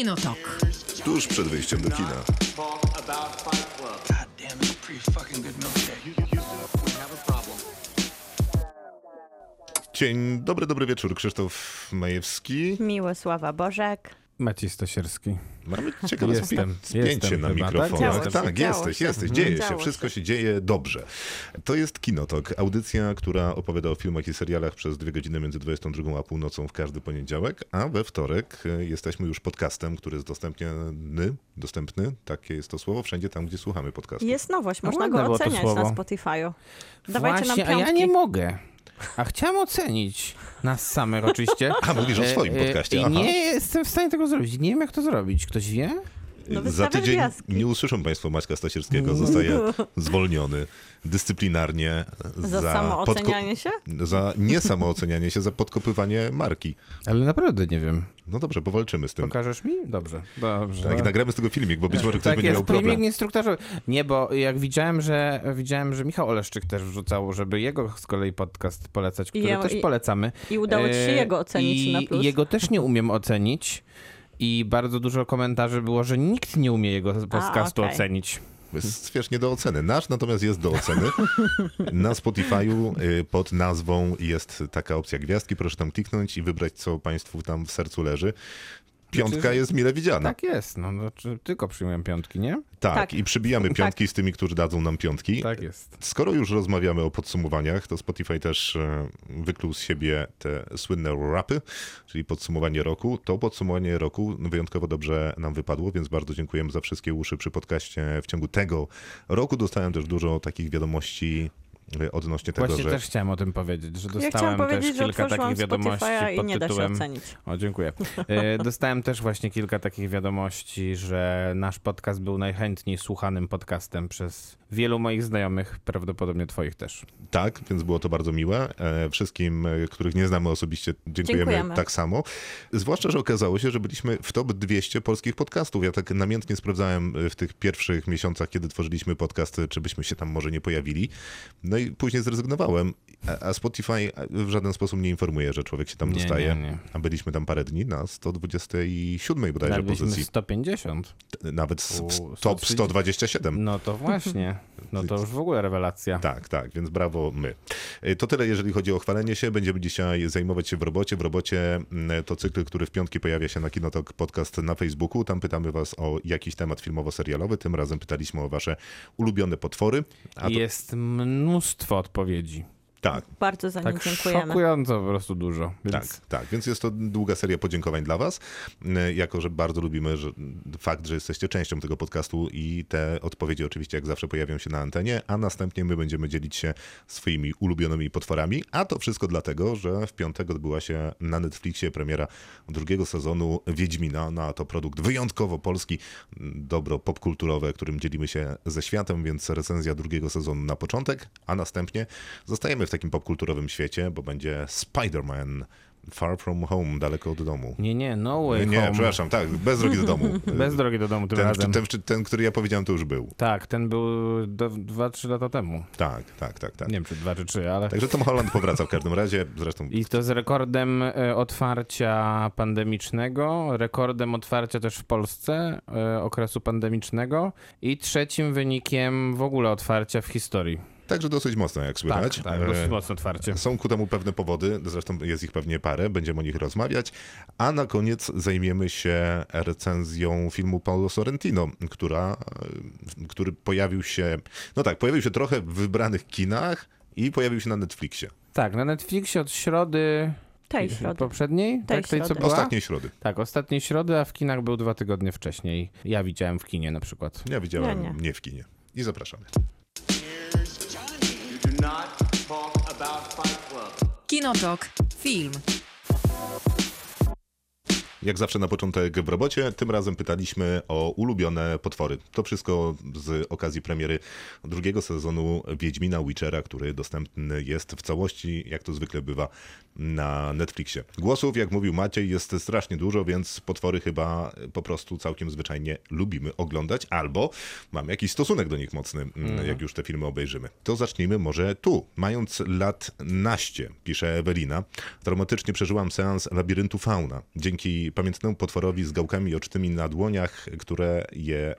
Kinotok. Tuż przed wyjściem do kina. Dzień dobry, dobry wieczór. Krzysztof Majewski. Miłosława Bożek. Maciej Stasierski. Mamy ciekawe Jestem, spi- spięcie jestem na chyba, tak? mikrofonach. Się, tak, działo jesteś, się. jesteś. Mhm. Dzieje się, wszystko się. się dzieje dobrze. To jest Kinotok, audycja, która opowiada o filmach i serialach przez dwie godziny między 22 a północą w każdy poniedziałek, a we wtorek e, jesteśmy już podcastem, który jest dostępny, dostępny, takie jest to słowo, wszędzie tam, gdzie słuchamy podcastów. Jest nowość, można ładne go oceniać na Spotify'u. Dawajcie Właśnie, nam a ja piątki. nie mogę. A chciałem ocenić nas samych oczywiście. A, mówisz o swoim E, e, podcaście, I aha. nie jestem w stanie tego zrobić. Nie wiem, jak to zrobić. Ktoś wie? No Za tydzień gwiazdki. nie usłyszą Państwo Maćka Stasierskiego, zostaje zwolniony dyscyplinarnie Za podko- samoocenianie się? za niesamoocenianie się, za podkopywanie marki. Ale naprawdę nie wiem. No dobrze, powalczymy z tym. Pokażesz mi? Dobrze. Dobrze. Tak, nagramy z tego filmik, bo być może ktoś Tak będzie jest, miał problem. filmik instruktorze. Nie, bo jak widziałem, że widziałem, że Michał Oleszczyk też wrzucał, żeby jego z kolei podcast polecać, który je- też i- polecamy. I udało ci się E, jego ocenić i na plus. jego też nie umiem ocenić. I bardzo dużo komentarzy było, że nikt nie umie jego podcastu okej. ocenić. Jest świeżnie do oceny. Nasz natomiast jest do oceny. Na Spotify'u y, pod nazwą jest taka opcja gwiazdki. Proszę tam kliknąć i wybrać, co Państwu tam w sercu leży. Piątka Znaczy, jest mile widziana. Tak jest, no, no czy tylko przyjmuję piątki, nie? Tak, Tak. i przybijamy piątki z tymi, którzy dadzą nam piątki. Tak jest. Skoro już rozmawiamy o podsumowaniach, to Spotify też e, wykluł z siebie te słynne rapy, czyli podsumowanie roku. To podsumowanie roku wyjątkowo dobrze nam wypadło, więc bardzo dziękujemy za wszystkie uszy przy podcaście w ciągu tego roku. Dostałem też dużo takich wiadomości odnośnie tego, Właśnie że też chciałem o tym powiedzieć, że Ja dostałem też powiedzieć, że kilka takich wiadomości Spotify'a i pod nie da się tytułem... ocenić. O, dziękuję. E, Dostałem też właśnie kilka takich wiadomości, że nasz podcast był najchętniej słuchanym podcastem przez wielu moich znajomych, prawdopodobnie twoich też. tak, więc było to bardzo miłe. E, Wszystkim, e, których nie znamy osobiście, dziękujemy, Dziękujemy. tak samo. Zwłaszcza, że okazało się, że byliśmy w top 200 polskich podcastów. Ja tak namiętnie sprawdzałem e, w tych pierwszych miesiącach, kiedy tworzyliśmy podcast, czy byśmy się tam może nie pojawili. No i później zrezygnowałem, a- Spotify w żaden sposób nie informuje, że człowiek się tam Nie, dostaje. nie, nie. A byliśmy tam parę dni na 127 bodajże pozycji. 150. Nawet U, w top 130. 127. No to właśnie. No to już w ogóle rewelacja. Tak, tak, więc brawo my. Y, To tyle, jeżeli chodzi o chwalenie się. Będziemy dzisiaj zajmować się w robocie. W robocie mm, to cykl, który w piątki pojawia się na Kinotok Podcast na Facebooku. Tam pytamy was o jakiś temat filmowo-serialowy. Tym razem pytaliśmy o wasze ulubione potwory. To, Jest mnóstwo odpowiedzi. Tak, Bardzo za nie Tak dziękujemy. szokująco po prostu dużo. Więc tak, tak. Więc jest to długa seria podziękowań dla was. Jako, że bardzo lubimy że fakt, że jesteście częścią tego podcastu i te odpowiedzi oczywiście jak zawsze pojawią się na antenie, a następnie my będziemy dzielić się swoimi ulubionymi potworami. A to wszystko dlatego, że w piątek odbyła się na Netflixie premiera drugiego sezonu Wiedźmina. No a to produkt wyjątkowo polski, dobro popkulturowe, którym dzielimy się ze światem, więc recenzja drugiego sezonu na początek, a następnie zostajemy w takim popkulturowym świecie, bo będzie Spider-Man Far From Home, daleko od domu. Nie, nie, no way Nie, home. przepraszam, tak, bez drogi do domu. Bez drogi do domu tym ten, razem. ten, ten, ten, który ja powiedziałem, to już był. Tak, ten był 2-3 lata temu. Tak, tak, tak, tak. Nie wiem, czy 2 czy 3, ale... Także Tom Holland powraca w każdym razie, zresztą I to z rekordem e, otwarcia pandemicznego, rekordem otwarcia też w Polsce e, okresu pandemicznego i trzecim wynikiem w ogóle otwarcia w historii. Także dosyć mocno, jak słychać. Tak, tak, E, dosyć mocne otwarcie. Są ku temu pewne powody, zresztą jest ich pewnie parę, będziemy o nich rozmawiać. A na koniec zajmiemy się recenzją filmu Paulo Sorrentino, która, e, który pojawił się, no tak, pojawił się trochę w wybranych kinach i pojawił się na Netflixie. Tak, na Netflixie od środy Tej środy. poprzedniej, Tej tak, tej co środy. była? Ostatniej środy. Tak, ostatniej środy, a w kinach był dwa tygodnie wcześniej. Ja widziałem w kinie na przykład. Ja widziałem Ja nie. nie. w kinie. I zapraszamy. Do not talk about Fight Club. Kinotok. Film. Jak zawsze na początek w robocie, tym razem pytaliśmy o ulubione potwory. To wszystko z okazji premiery drugiego sezonu Wiedźmina Witchera, który dostępny jest w całości, jak to zwykle bywa, na Netflixie. Głosów, jak mówił Maciej, jest strasznie dużo, więc potwory chyba po prostu całkiem zwyczajnie lubimy oglądać, albo mamy jakiś stosunek do nich mocny, mm, jak już te filmy obejrzymy. To zacznijmy może tu. Mając lat naście, pisze Ewelina, traumatycznie przeżyłam seans Labiryntu Fauna. Dzięki pamiętnemu potworowi z gałkami ocznymi na dłoniach, które je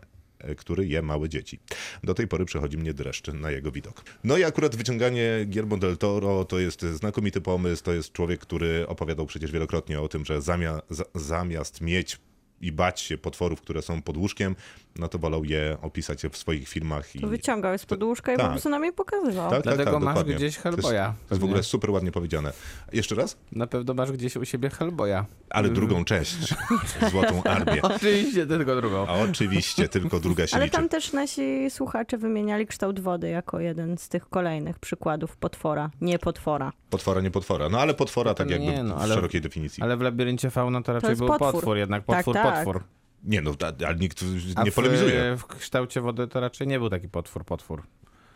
który je małe dzieci. Do tej pory przechodzi mnie dreszcz na jego widok. No i akurat wyciąganie Guillermo del Toro to jest znakomity pomysł. To jest człowiek, który opowiadał przecież wielokrotnie o tym, że zamia, za, zamiast mieć i bać się potworów, które są pod łóżkiem, no to wolał je opisać w swoich filmach. I... To wyciągał je z poduszka i Tak. po prostu nam je pokazywał. Tak, Dlatego masz dokładnie. gdzieś To jest, Hellboya. to jest w ogóle super ładnie powiedziane. Jeszcze raz? Na pewno masz gdzieś u siebie Hellboya. Ale drugą część. Złotą Armię. Oczywiście, tylko drugą. A oczywiście, tylko druga się Ale liczy. tam też nasi słuchacze wymieniali kształt wody jako jeden z tych kolejnych przykładów potwora, nie potwora. Potwora, nie potwora. No ale potwora tak Nie, jakby no, w ale- szerokiej definicji. Ale w labiryncie fauna to raczej jest był potwór. potwór, jednak Tak, potwór, tak. Potwór. Nie no, ale nikt nie w, polemizuje. w kształcie wody to raczej nie był taki potwór, potwór.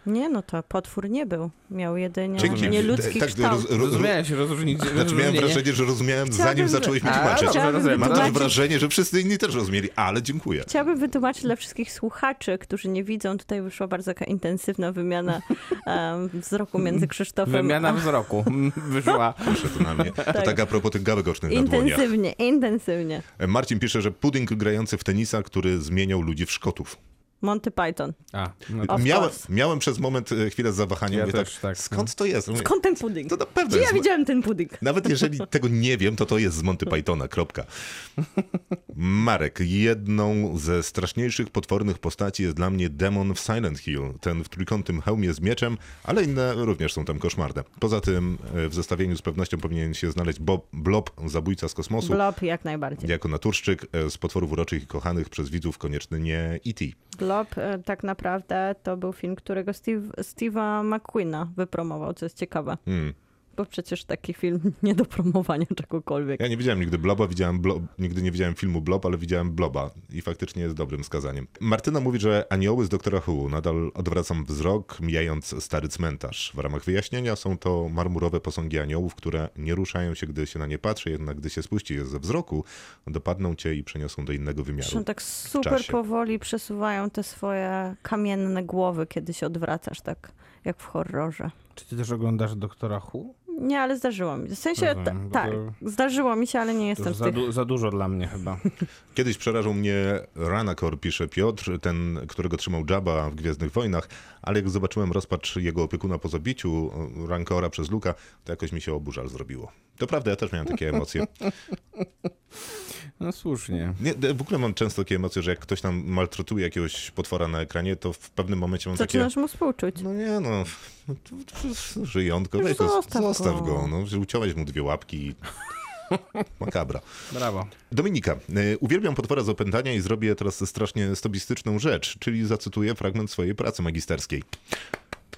Nie, no to potwór nie był. Miał jedynie Dzięki. nieludzki Tak, kształt. roz- roz- Rozumiałeś rozróżnić, Znaczy miałem wrażenie, że rozumiałem Chciałabym, zanim zacząłeś mi tłumaczyć. dobrze, wytłumaczyć- wrażenie, że wszyscy inni też rozumieli, ale dziękuję. Chciałabym wytłumaczyć dla wszystkich słuchaczy, którzy nie widzą, tutaj wyszła bardzo taka intensywna wymiana em, wzroku między Krzysztofem Wymiana a... wzroku wyszła. Proszę tu na mnie. To tak a propos tych gałek ocznych. Intensywnie, intensywnie. Marcin pisze, że pudding grający w tenisa, który zmieniał ludzi w Szkotów. Monty Python. A, no Miałem, miałem przez moment e, chwilę zawahania. Ja Mówię też, tak, Skąd to jest? Mówię, Skąd ten pudding? To na pewno Gdzie ja jest. widziałem ten pudding? Nawet jeżeli tego nie wiem, to to jest z Monty Pythona, kropka. Marek, jedną ze straszniejszych, potwornych postaci jest dla mnie demon w Silent Hill. Ten w trójkątnym hełmie z mieczem, ale inne również są tam koszmarne. Poza tym e, w zestawieniu z pewnością powinien się znaleźć Bob, Blob, zabójca z kosmosu. Blob jak najbardziej. Jako naturszczyk e, z potworów uroczych i kochanych przez widzów koniecznie nie E.T. Blob e, tak naprawdę to był film, którego Steve, Steve'a McQueena wypromował, co jest ciekawe. Hmm. Bo przecież taki film nie do promowania czegokolwiek. Ja nie widziałem nigdy Bloba, widziałem Blo- nigdy nie widziałem filmu Blob, ale widziałem Bloba i faktycznie jest dobrym skazaniem. Martyna mówi, że anioły z Doktora Who. Nadal odwracam wzrok, mijając stary cmentarz. W ramach wyjaśnienia są to marmurowe posągi aniołów, które nie ruszają się, gdy się na nie patrzy, jednak gdy się spuści je ze wzroku, dopadną cię i przeniosą do innego wymiaru. Zresztą tak super powoli przesuwają te swoje kamienne głowy, kiedy się odwracasz, tak jak w horrorze. Czy ty też oglądasz Doktora Who? Nie, ale zdarzyło mi się. W sensie, Rozumiem, tak, to- zdarzyło mi się, ale nie jestem za, tych... du- za dużo dla mnie chyba. Kiedyś przerażał mnie Ranakor, pisze Piotr, ten, którego trzymał Jabba w Gwiezdnych Wojnach, ale jak zobaczyłem rozpacz jego opiekuna po zabiciu Rankora przez Luka, to jakoś mi się oburzal zrobiło. To prawda, ja też miałem takie emocje. No słusznie. Nie, w ogóle mam często takie emocje, że jak ktoś tam maltretuje jakiegoś potwora na ekranie, to w pewnym momencie mam takie... Zaczynasz mu współczuć. No nie no, no żyjątko, weź go, Zostaw go. zostaw go. No, że uciąłeś mu dwie łapki i... Makabra. Brawo. Dominika, y, uwielbiam potwora z opętania i zrobię teraz strasznie stobistyczną rzecz, czyli zacytuję fragment swojej pracy magisterskiej.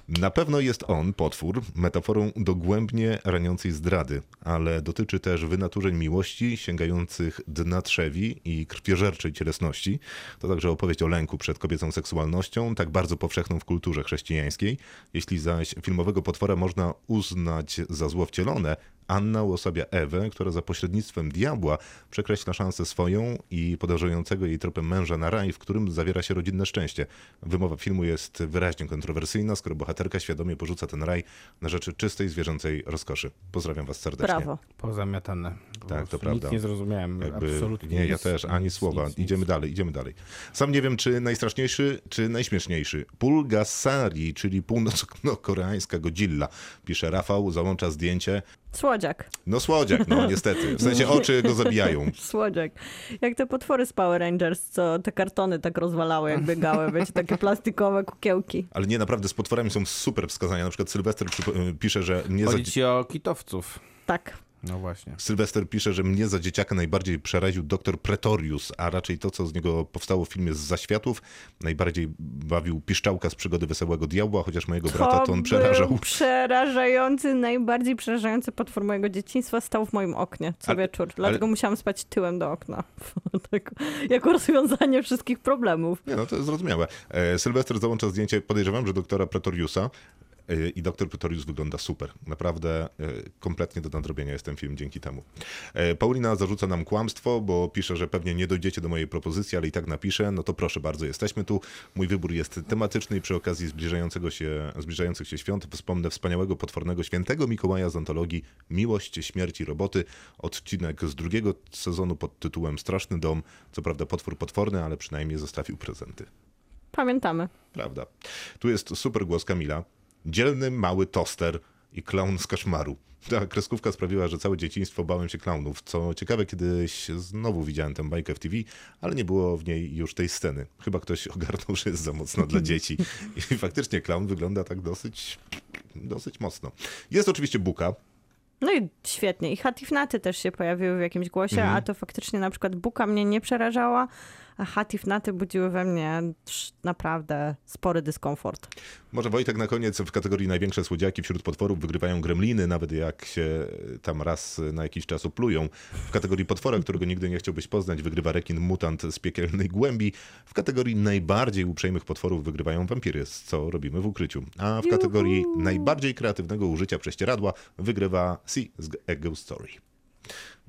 Na pewno jest on, potwór, metaforą dogłębnie raniącej zdrady, ale dotyczy też wynaturzeń miłości sięgających dna trzewi i krwiożerczej cielesności. To także opowieść o lęku przed kobiecą seksualnością, tak bardzo powszechną w kulturze chrześcijańskiej. Jeśli zaś filmowego potwora można uznać za zło wcielone, Anna uosabia Ewę, która za pośrednictwem diabła przekreśla szansę swoją i podążającego jej tropem męża na raj, w którym zawiera się rodzinne szczęście. Wymowa filmu jest wyraźnie kontrowersyjna, skoro bohaterka świadomie porzuca ten raj na rzeczy czystej zwierzęcej rozkoszy. Pozdrawiam was serdecznie. Brawo. Pozamiatane. Po Tak, to prawda. Nic nie zrozumiałem. Jakby, Absolutnie nie, ja nic, też, ani nic, słowa. nic, idziemy nic. dalej, idziemy dalej. Sam nie wiem, czy najstraszniejszy, czy najśmieszniejszy. Pulgasari, czyli północno-koreańska Godzilla, pisze Rafał, załącza zdjęcie. Słodziak. No słodziak, no niestety. W sensie oczy go zabijają. Słodziak. Jak te potwory z Power Rangers, co te kartony tak rozwalały, jak biegały, wiecie, takie plastikowe kukiełki. Ale nie, naprawdę z potworami są super wskazania. Na przykład Sylwester przypo- pisze, że mnie za... Chodzi ci o kitowców. Tak. No właśnie. Sylwester pisze, że mnie za dzieciaka najbardziej przeraził doktor Pretorius, a raczej to, co z niego powstało w filmie z zaświatów. Najbardziej bawił piszczałka z przygody Wesołego Diabła, chociaż mojego brata to on przerażał. Przerażający, najbardziej przerażający potwór mojego dzieciństwa stał w moim oknie co Ale- wieczór. Dlatego musiałam spać tyłem do okna. tak, jako rozwiązanie wszystkich problemów. Nie, no to jest zrozumiałe. E, Sylwester załącza zdjęcie, podejrzewam, że doktora Pretoriusa. Y, I Doktor Pretorius wygląda super. Naprawdę y, kompletnie do nadrobienia jest ten film dzięki temu. E, Paulina zarzuca nam kłamstwo, bo pisze, że pewnie nie dojdziecie do mojej propozycji, ale i tak napiszę. No to proszę bardzo, jesteśmy tu. Mój wybór jest tematyczny i przy okazji zbliżającego się, zbliżających się świąt wspomnę wspaniałego, potwornego świętego Mikołaja z antologii Miłość, Śmierć i Roboty. Odcinek z drugiego sezonu pod tytułem Straszny Dom. Co prawda potwór potworny, ale przynajmniej zostawił prezenty. Pamiętamy. Prawda. Tu jest super głos Kamila. Dzielny, mały toster i klaun z kaszmaru. Ta kreskówka sprawiła, że całe dzieciństwo bałem się klaunów. Co ciekawe, kiedyś znowu widziałem tę bajkę w TV, ale nie było w niej już tej sceny. Chyba ktoś ogarnął, że jest za mocno dla dzieci. I faktycznie klaun wygląda tak dosyć, dosyć mocno. Jest oczywiście Buka, No i świetnie. I Hatifnaty też się pojawiły w jakimś głosie, Mhm. a to faktycznie na przykład Buka mnie nie przerażała, Hatifnaty budziły we mnie naprawdę spory dyskomfort. Może Wojtek na koniec w kategorii największe słodziaki wśród potworów wygrywają gremliny, nawet jak się tam raz na jakiś czas oplują. W kategorii potwora, którego nigdy nie chciałbyś poznać, wygrywa rekin mutant z piekielnej głębi. W kategorii najbardziej uprzejmych potworów wygrywają wampiry, z co robimy w ukryciu. A w kategorii najbardziej kreatywnego użycia prześcieradła wygrywa Sea z A Ghost Story.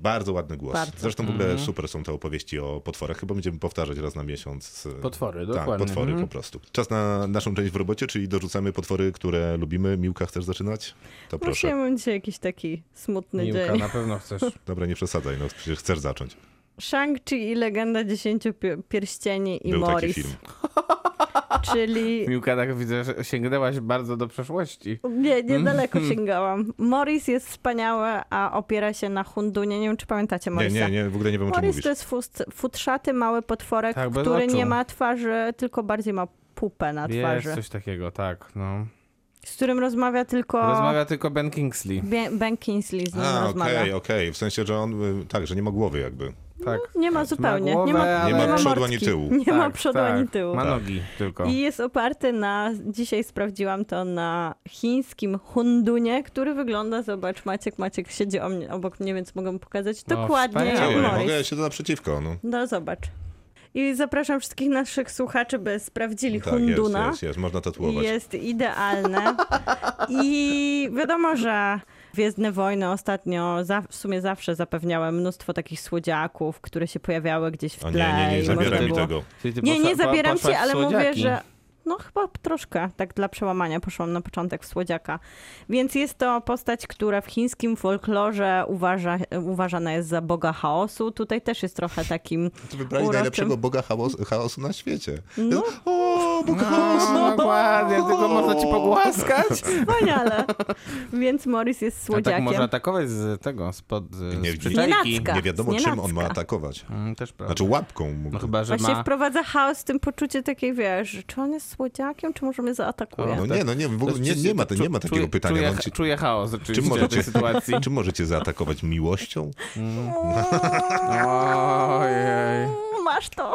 Bardzo ładny głos. Bardzo. Zresztą w ogóle super są te opowieści o potworach. Chyba będziemy powtarzać raz na miesiąc. Potwory, Tak, dokładnie. potwory Mhm. po prostu. Czas na naszą część w robocie, czyli dorzucamy potwory, które lubimy. Miłka, chcesz zaczynać? To proszę. Właśnie mam dzisiaj jakiś taki smutny Miłka, dzień. na pewno chcesz. Dobra, nie przesadzaj, no przecież chcesz zacząć. Shang-Chi i Legenda Dziesięciu Pi- Pierścieni i Był taki Morris. film. Czyli Miłka, tak widzę, że sięgnęłaś bardzo do przeszłości. nie, niedaleko sięgałam. Morris jest wspaniały, a opiera się na Hundunie. Nie wiem, czy pamiętacie Nie, Morrisa. nie, nie, w ogóle nie wiem o czym Morris mówisz. to jest fust, futrzaty, mały potworek, Tak, który oczu. nie ma twarzy, tylko bardziej ma pupę na Jest twarzy. coś takiego, tak, no. Z którym rozmawia tylko Rozmawia tylko Ben Kingsley. Be- Ben Kingsley z nim A, rozmawia. okej, okej. W sensie, że on, y, tak, że nie ma głowy jakby. Tak. Nie ma zupełnie. głowę, nie ma, ale- Nie ma przodu ani tyłu. Nie ma tak, przodu tak. ani tyłu. Ma nogi tylko. I jest oparty na, dzisiaj sprawdziłam to, na chińskim hundunie, który wygląda, zobacz, Maciek, Maciek siedzi o mnie, obok mnie, więc mogę mu pokazać No, dokładnie jak Morris. mogę się to naprzeciwko. No. No zobacz. I zapraszam wszystkich naszych słuchaczy, by sprawdzili Tak, jest, hunduna. jest, jest, można tatuować. Jest idealne. I wiadomo, że Gwiezdne Wojny ostatnio za, w sumie zawsze zapewniały mnóstwo takich słodziaków, które się pojawiały gdzieś w O tle. nie, nie, nie, zabieraj mi było- tego. Nie, nie zabieram ci, ale mówię, że no chyba troszkę, tak dla przełamania poszłam na początek w słodziaka. Więc jest to postać, która w chińskim folklorze uważa, uważana jest za boga chaosu. Tutaj też jest trochę takim To wybrali uroczym. najlepszego boga chaosu, chaosu na świecie. No. O, bóg chaosu! No, dokładnie, tylko można ci pogłaskać. Wspaniale. Więc Morris jest A tak słodziakiem. można atakować z tego, spod z Nie, przyczajki. Nie wiadomo, z czym on ma atakować. Mm, też prawda. Znaczy łapką mógł. No chyba, że Właśnie ma... wprowadza chaos w tym poczucie takiej, wiesz, czy on jest słodziakiem, czy może mnie zaatakuje. No nie, no nie, w ogóle nie, nie, ma, nie ma takiego Czuję- pytania. Czuję, No, ci- czuję chaos Czym w możecie, tej sytuacji. czym możecie zaatakować? Miłością? Ojej. Masz to.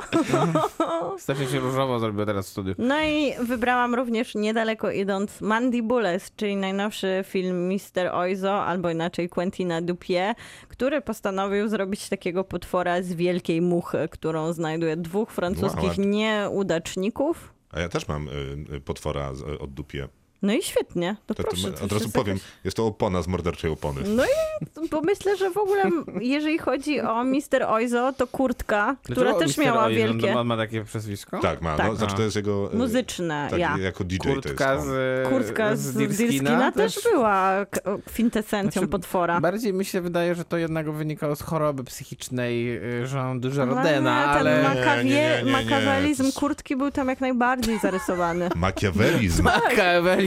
Strasznie się różowo zrobiło teraz w studiu. No i wybrałam również niedaleko idąc Mandibules, czyli najnowszy film Mister Oizo, albo inaczej Quentina Dupie, który postanowił zrobić takiego potwora z wielkiej muchy, którą znajduje dwóch francuskich Wow. nieudaczników. A ja też mam y, y, potwora z, y, od dupie. No i świetnie, to, To, to, proszę. od to razu jest powiem, jakaś- jest to opona z morderczej opony. No i bo myślę, że w ogóle jeżeli chodzi o Mister Oizo, to kurtka, która Dlaczego też Mr. miała Oizon wielkie Ma, ma takie przezwisko? Tak, ma. Tak. No, znaczy to jest jego... y, muzyczne tak, ja. Jako DJ to jest Kurtka on. z, Kurtka z Dirskina też była kwintesencją Znaczy, potwora. Bardziej mi się wydaje, że to jednak wynikało z choroby psychicznej Jean No nie, ale... Ten makawie- kurtki był tam jak najbardziej zarysowany. Makiawelizm.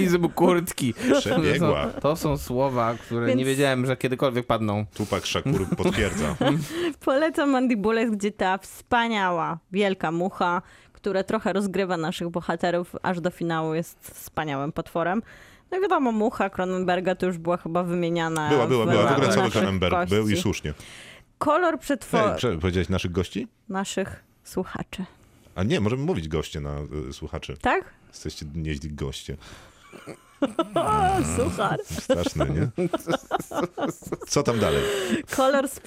Machiawelizm kurtki. Przebiegła. To są, to są słowa, które Więc- nie wiedziałem, że kiedykolwiek padną. Tupak Szakur potwierdza. Polecam Mandibules, gdzie ta wspaniała, wielka mucha, która trochę rozgrywa naszych bohaterów aż do finału, jest wspaniałym potworem. No i wiadomo, mucha Cronenberga to już była chyba wymieniana. Była, była, była. W ogóle cały naszych Cronenberg był i słusznie. Kolor przetwo... Ej, powiedziałeś naszych gości? naszych słuchaczy. A nie, możemy mówić goście na y, słuchaczy. Tak? Jesteście nieźli goście. Suchar. Straszne, nie? Co tam dalej? Kolor z,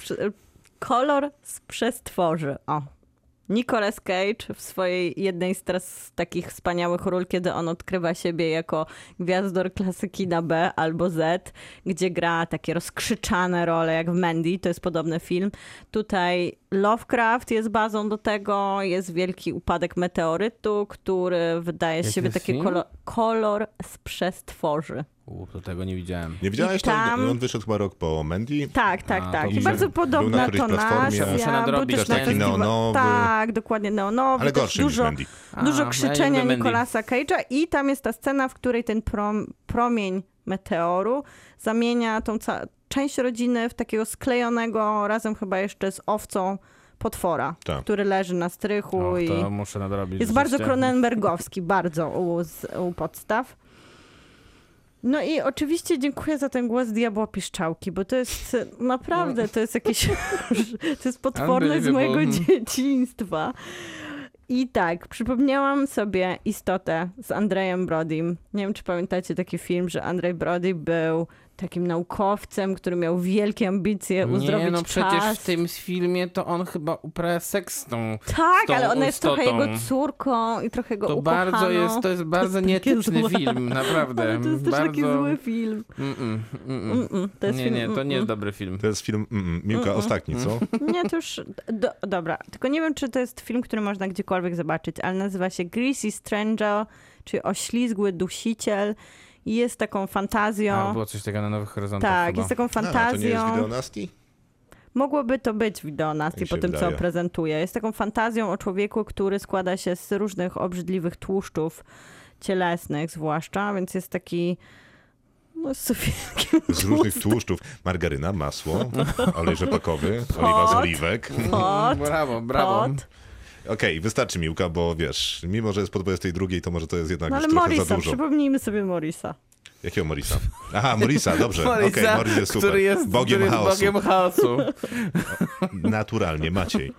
kolor z przestworzy. O. Nicolas Cage w swojej jednej z teraz takich wspaniałych ról, kiedy on odkrywa siebie jako gwiazdor klasyki na B albo Z, gdzie gra takie rozkrzyczane role jak w Mandy, to jest podobny film. Tutaj Lovecraft jest bazą do tego, jest wielki upadek meteorytu, który wydaje z siebie jest taki kolor, kolor z przestworzy. U, to tego nie widziałem. Nie widziałeś I tam- to? On wyszedł chyba rok po Mandy. Tak, tak, A, tak. I bardzo podobna na tonacja. Muszę nadrobić był też na Taki neonowy. Tak, dokładnie neonowy. Ale gorszy niż dużo, Mandy. A, dużo ja nie krzyczenia Mandy. Nicolasa Cage'a i tam jest ta scena, w której ten prom, promień meteoru zamienia tą ca- część rodziny w takiego sklejonego, razem chyba jeszcze z owcą, potwora, Tak. który leży na strychu Och, i to muszę nadrobić. jest bardzo rzeczywiście. Cronenbergowski, bardzo u, z, u podstaw. No i oczywiście dziękuję za ten głos diabła piszczałki, bo to jest naprawdę, to jest jakieś, to jest potworne z mojego dzieciństwa. I tak, przypomniałam sobie istotę z Andrejem Brodym. Nie wiem, czy pamiętacie taki film, że Andrzej Brody był takim naukowcem, który miał wielkie ambicje uzdrowić Nie, no przecież czas. w tym filmie to on chyba uprawia seks z tą... Tak, z tą ale ona jest trochę jego córką i trochę go To ukochaną. bardzo jest, to jest bardzo takie nieetyczny złe. film, naprawdę. Ale to jest też bardzo... taki zły film. Mm-mm, mm-mm. Mm-mm, to jest Nie, film, nie, to nie jest dobry film. To jest film mm, Miłka, ostatni, co? Nie, to już... Do, dobra, tylko nie wiem, czy to jest film, który można gdziekolwiek zobaczyć, ale nazywa się Greasy Stranger, czyli Oślizgły Dusiciel jest taką fantazją... A, było coś takiego na Nowych Horyzontach tak, chyba. jest taką A, to nie jest fantazją... Mogłoby to być wideo Nasty Tak po tym, wydaje. co prezentuje. Jest taką fantazją o człowieku, który składa się z różnych obrzydliwych tłuszczów cielesnych zwłaszcza, więc jest taki no, z różnych tłuszczów. Margaryna, masło, olej rzepakowy, oliwa z oliwek. pot, Brawo, brawo. pot. Okej, wystarczy Miłka, bo wiesz, mimo że jest po 22, to może to jest jednak No już ale trochę za Morisa, dużo. przypomnijmy sobie Morisa. Jakiego Morisa? Aha, Morisa, dobrze. Okej, Morisa, Morris jest super. który jest, Bogiem który jest chaosu. Bogiem chaosu. Naturalnie, Maciej.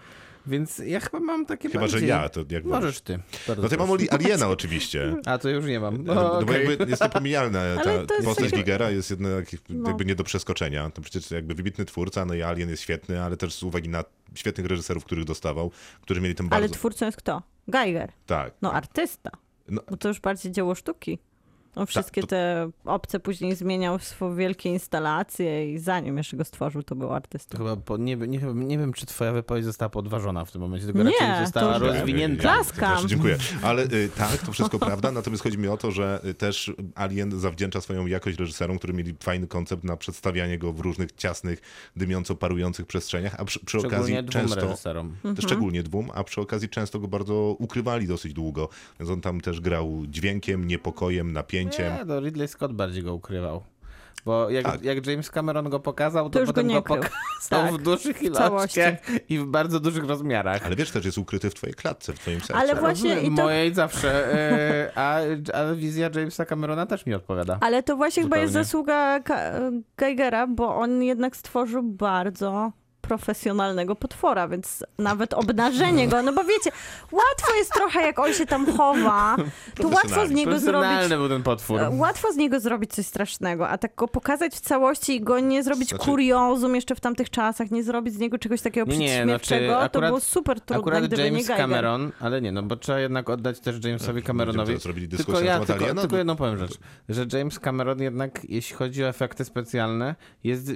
Więc ja chyba mam takie Chyba, bardziej... że ja, to jak Możesz ty. No to ja mam Aliena oczywiście. A, to już nie mam. No, No, no bo jakby jest niepominialna Ale ta to jest postać jakby- Gigera jest jednak No. jakby nie do przeskoczenia. To przecież jakby wybitny twórca, no i Alien jest świetny, ale też z uwagi na świetnych reżyserów, których dostawał, którzy mieli Ale bardzo... twórcą jest kto? Geiger. Tak. No artysta. No. Bo to już bardziej dzieło sztuki. On wszystkie to- te obce później zmieniał w swoje wielkie instalacje i zanim jeszcze go stworzył, to był artystą. chyba po, nie, nie, wiem- nie wiem, czy twoja wypowiedź została podważona w tym momencie, tylko Nie, raczej została to rozwinięta. Ja, ja, Klaskam. dziękuję. Ale y, tak, to wszystko prawda, natomiast chodzi mi o to, że y, też Alien zawdzięcza swoją jakość reżyserom, którzy mieli fajny koncept na przedstawianie go w różnych ciasnych, dymiąco parujących przestrzeniach, a przy, przy okazji Szczególnie dwóm często... reżyserom. Mhm. Szczególnie dwóm, a przy okazji często go bardzo ukrywali dosyć długo. Więc on tam też grał dźwiękiem, niepokojem, napięciem. Nie, to Ridley Scott bardziej go ukrywał. Bo jak, Tak. jak James Cameron go pokazał, to, To już go potem nie go, krył. pokazał Tak, w dużych ilościach i w bardzo dużych rozmiarach. Ale wiesz, też jest ukryty w twojej klatce, w twoim sercu. Ale właśnie i to, Mojej zawsze. E, a, a wizja Jamesa Camerona też mi odpowiada. ale to właśnie chyba jest Zupełnie. zasługa Geigera, bo on jednak stworzył bardzo profesjonalnego potwora, więc nawet obnażenie go, no bo wiecie, łatwo jest trochę, jak on się tam chowa, to łatwo z niego zrobić był ten potwór. E, Łatwo z niego zrobić coś strasznego, a tak go pokazać w całości i go nie zrobić Znaczy- kuriozum jeszcze w tamtych czasach, nie zrobić z niego czegoś takiego Nie, nie, przyśmiewczego, znaczy to akurat- było super trudne, Akurat gdyby James nie. Cameron, ale nie, no bo trzeba jednak oddać też Jamesowi Cameronowi. Tylko ja, tylko, tylko jedną powiem rzecz, że James Cameron jednak, jeśli chodzi o efekty specjalne, jest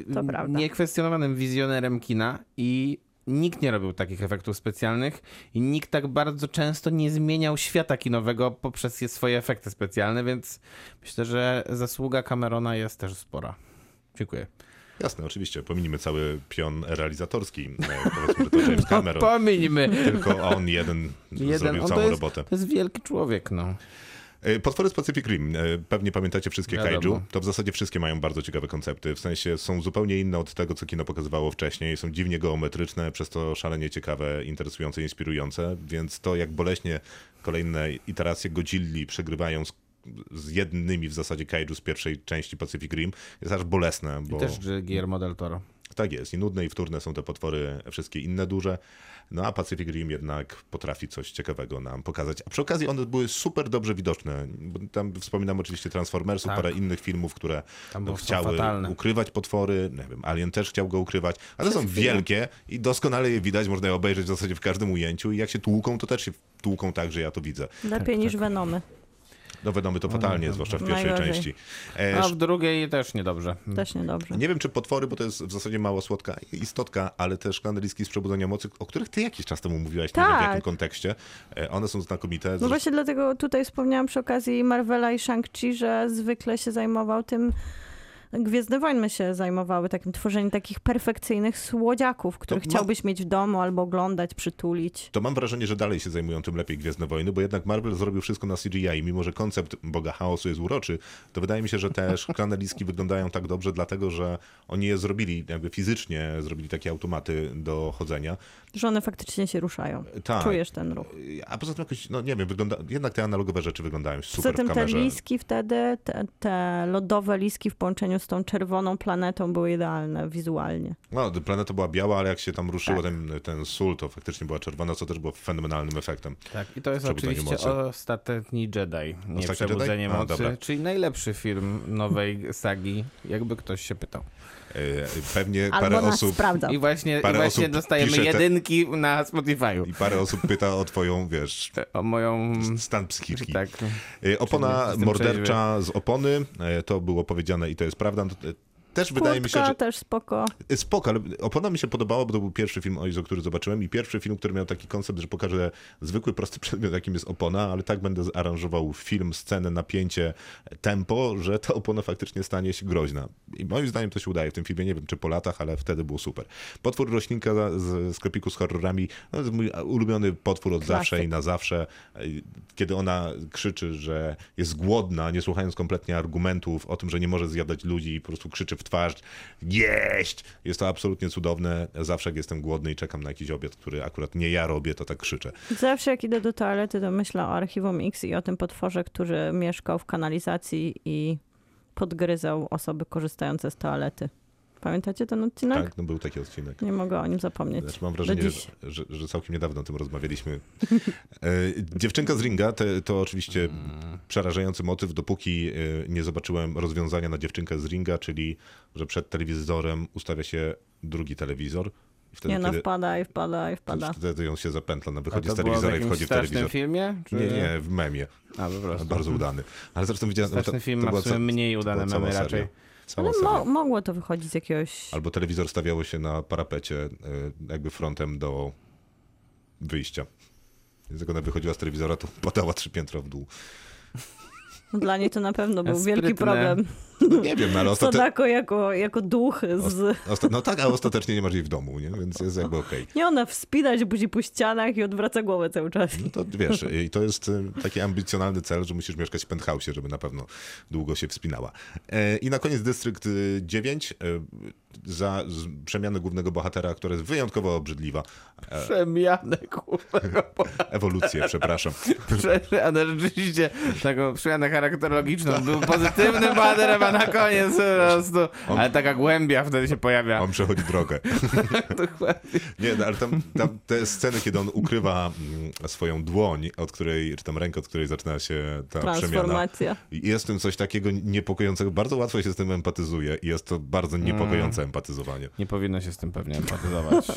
niekwestionowanym wizjonerem kina i nikt nie robił takich efektów specjalnych i nikt tak bardzo często nie zmieniał świata kinowego poprzez je- swoje efekty specjalne, więc myślę, że zasługa Camerona jest też spora. Dziękuję. Jasne, oczywiście. Pominimy cały pion realizatorski. E, Powiedzmy, że to James Cameron. Pomińmy. Tylko on jeden, Jeden, zrobił on całą jest, robotę. To jest wielki człowiek, no. E, Potwory z Pacific Rim. E, Pewnie pamiętacie wszystkie Wiadomo. kaiju. To w zasadzie wszystkie mają bardzo ciekawe koncepty. W sensie są zupełnie inne od tego, co kino pokazywało wcześniej. Są dziwnie geometryczne, przez to szalenie ciekawe, interesujące, inspirujące. Więc to, jak boleśnie kolejne iteracje Godzilli przegrywają z, z jednymi w zasadzie kaiju z pierwszej części Pacific Rim, jest aż bolesne. I Bo... też Guillermo del Toro. Tak jest. I nudne i wtórne są te potwory, wszystkie inne duże. No a Pacific Rim jednak potrafi coś ciekawego nam pokazać. A przy okazji one były super dobrze widoczne. Bo tam wspominam oczywiście Transformersów, Tak. parę innych filmów, które no, chciały ukrywać potwory. Nie wiem, Alien też chciał go ukrywać. Ale są wielkie i doskonale je widać. Można je obejrzeć w zasadzie w każdym ujęciu. I jak się tłuką, to też się tłuką tak, że ja to widzę. Lepiej niż Venomy. No wiadomo, to fatalnie, zwłaszcza w pierwszej Najgorzej. części. E, A w drugiej też niedobrze. Też niedobrze. Nie wiem, czy potwory, bo to jest w zasadzie mało słodka istotka, ale też liski z przebudzenia mocy, o których ty jakiś czas temu mówiłaś, nie wiem w Tak. jakim kontekście. E, One są znakomite. No Zresztą- właśnie dlatego tutaj wspomniałam przy okazji Marvela i Shang-Chi, że zwykle się zajmował tym. Gwiezdne Wojny się zajmowały takim tworzeniem takich perfekcyjnych słodziaków, których ma- chciałbyś mieć w domu albo oglądać, przytulić. To mam wrażenie, że dalej się zajmują tym lepiej Gwiezdne Wojny, bo jednak Marvel zrobił wszystko na CGI. Mimo, że koncept Boga Chaosu jest uroczy, to wydaje mi się, że te szklane liski wyglądają tak dobrze, dlatego że oni je zrobili, jakby fizycznie zrobili takie automaty do chodzenia. Że one faktycznie się ruszają. Tak. Czujesz ten ruch. A poza tym jakoś, no nie wiem, wygląda, jednak te analogowe rzeczy wyglądają Poza super tym w te liski wtedy, te, te lodowe liski w połączeniu z tą czerwoną planetą były idealne wizualnie. No, planeta była biała, ale jak się tam ruszyło Tak. ten, ten sól, to faktycznie była czerwona, co też było fenomenalnym efektem. Tak, i to jest oczywiście mocy. Ostatni Jedi, nie Ostatni Przebudzenie Jedi? A, Mocy, dobra. czyli najlepszy film nowej sagi, jakby ktoś się pytał. E, Pewnie Albo parę osób. I właśnie, i Parę właśnie osób dostajemy pisze te- jedynki na Spotify'u. i parę osób pyta o twoją, wiesz, O moją... stan psychiczny. Tak. E, Opona mordercza z opony, e, to było powiedziane i to jest prawda. Też wydaje mi się, Kurtka że też spoko. Spoko, ale opona mi się podobała, bo to był pierwszy film Oizo, który zobaczyłem i pierwszy film, który miał taki koncept, że pokaże zwykły, prosty przedmiot, jakim jest opona, ale tak będę aranżował film, scenę, napięcie, tempo, że ta opona faktycznie stanie się groźna. I moim zdaniem to się udaje w tym filmie, nie wiem czy po latach, ale wtedy było super. Potwór roślinka z sklepiku z horrorami, no, to jest mój ulubiony potwór od Klasyk. zawsze i na zawsze. Kiedy ona krzyczy, że jest głodna, nie słuchając kompletnie argumentów o tym, że nie może zjadać ludzi i po prostu krzyczy w twarz jeść! Jest to absolutnie cudowne. Zawsze jak jestem głodny i czekam na jakiś obiad, który akurat nie ja robię, to tak krzyczę. Zawsze jak idę do toalety, to myślę o Archiwum X i o tym potworze, który mieszkał w kanalizacji i podgryzał osoby korzystające z toalety. Pamiętacie ten odcinek? Tak, no był taki odcinek. Nie mogę o nim zapomnieć. Znaczy, mam wrażenie, że, że, że całkiem niedawno o tym rozmawialiśmy. E, dziewczynka z ringa te, to oczywiście przerażający motyw, dopóki e, nie zobaczyłem rozwiązania na dziewczynkę z ringa, czyli że przed telewizorem ustawia się drugi telewizor. Wtedy, Nie no, kiedy, wpada i wpada i wpada. wtedy on się zapętla, no A wychodzi z w telewizora i wchodzi w telewizor. filmie? Czy... Nie, nie, w memie. A, po prostu. Bardzo udany. Ale zresztą widziałem... no Straszny to- film to ma w sumie mniej udane memy seria. Cała Ale mo- mogło to wychodzić z jakiegoś... Albo telewizor stawiało się na parapecie, e, jakby frontem do wyjścia. Więc jak ona wychodziła z telewizora, to padała trzy piętra w dół. Dla niej to na pewno był Sprytne. wielki problem. No nie wiem, no ale ostatecznie... Sadako jako, jako duch z... Osta- no tak, a ostatecznie nie masz jej w domu, nie? więc jest jakby okej. Nie ona wspinać budzi po ścianach i odwraca głowę cały czas. No to wiesz, i to jest e, taki ambicjonalny cel, że musisz mieszkać w penthouse'ie, żeby na pewno długo się wspinała. E, I na koniec Dystrykt e, 9 e, za przemianę głównego bohatera, która jest wyjątkowo obrzydliwa. Przemianę, kurwa. Ewolucję, przepraszam. Przemianę, rzeczywiście taką przemianę charakterologiczną. Był pozytywnym bohaterem, a na koniec po prostu. Ale taka głębia wtedy się pojawia. On przechodzi drogę. Dokładnie. Nie, no, ale tam, tam te sceny, kiedy on ukrywa mm, swoją dłoń, od której, czy tam rękę, od której zaczyna się ta przemiana. Transformacja. I Jest w tym coś takiego niepokojącego. Bardzo łatwo się z tym empatyzuje i jest to bardzo niepokojące empatyzowanie. Nie powinno się z tym pewnie empatyzować.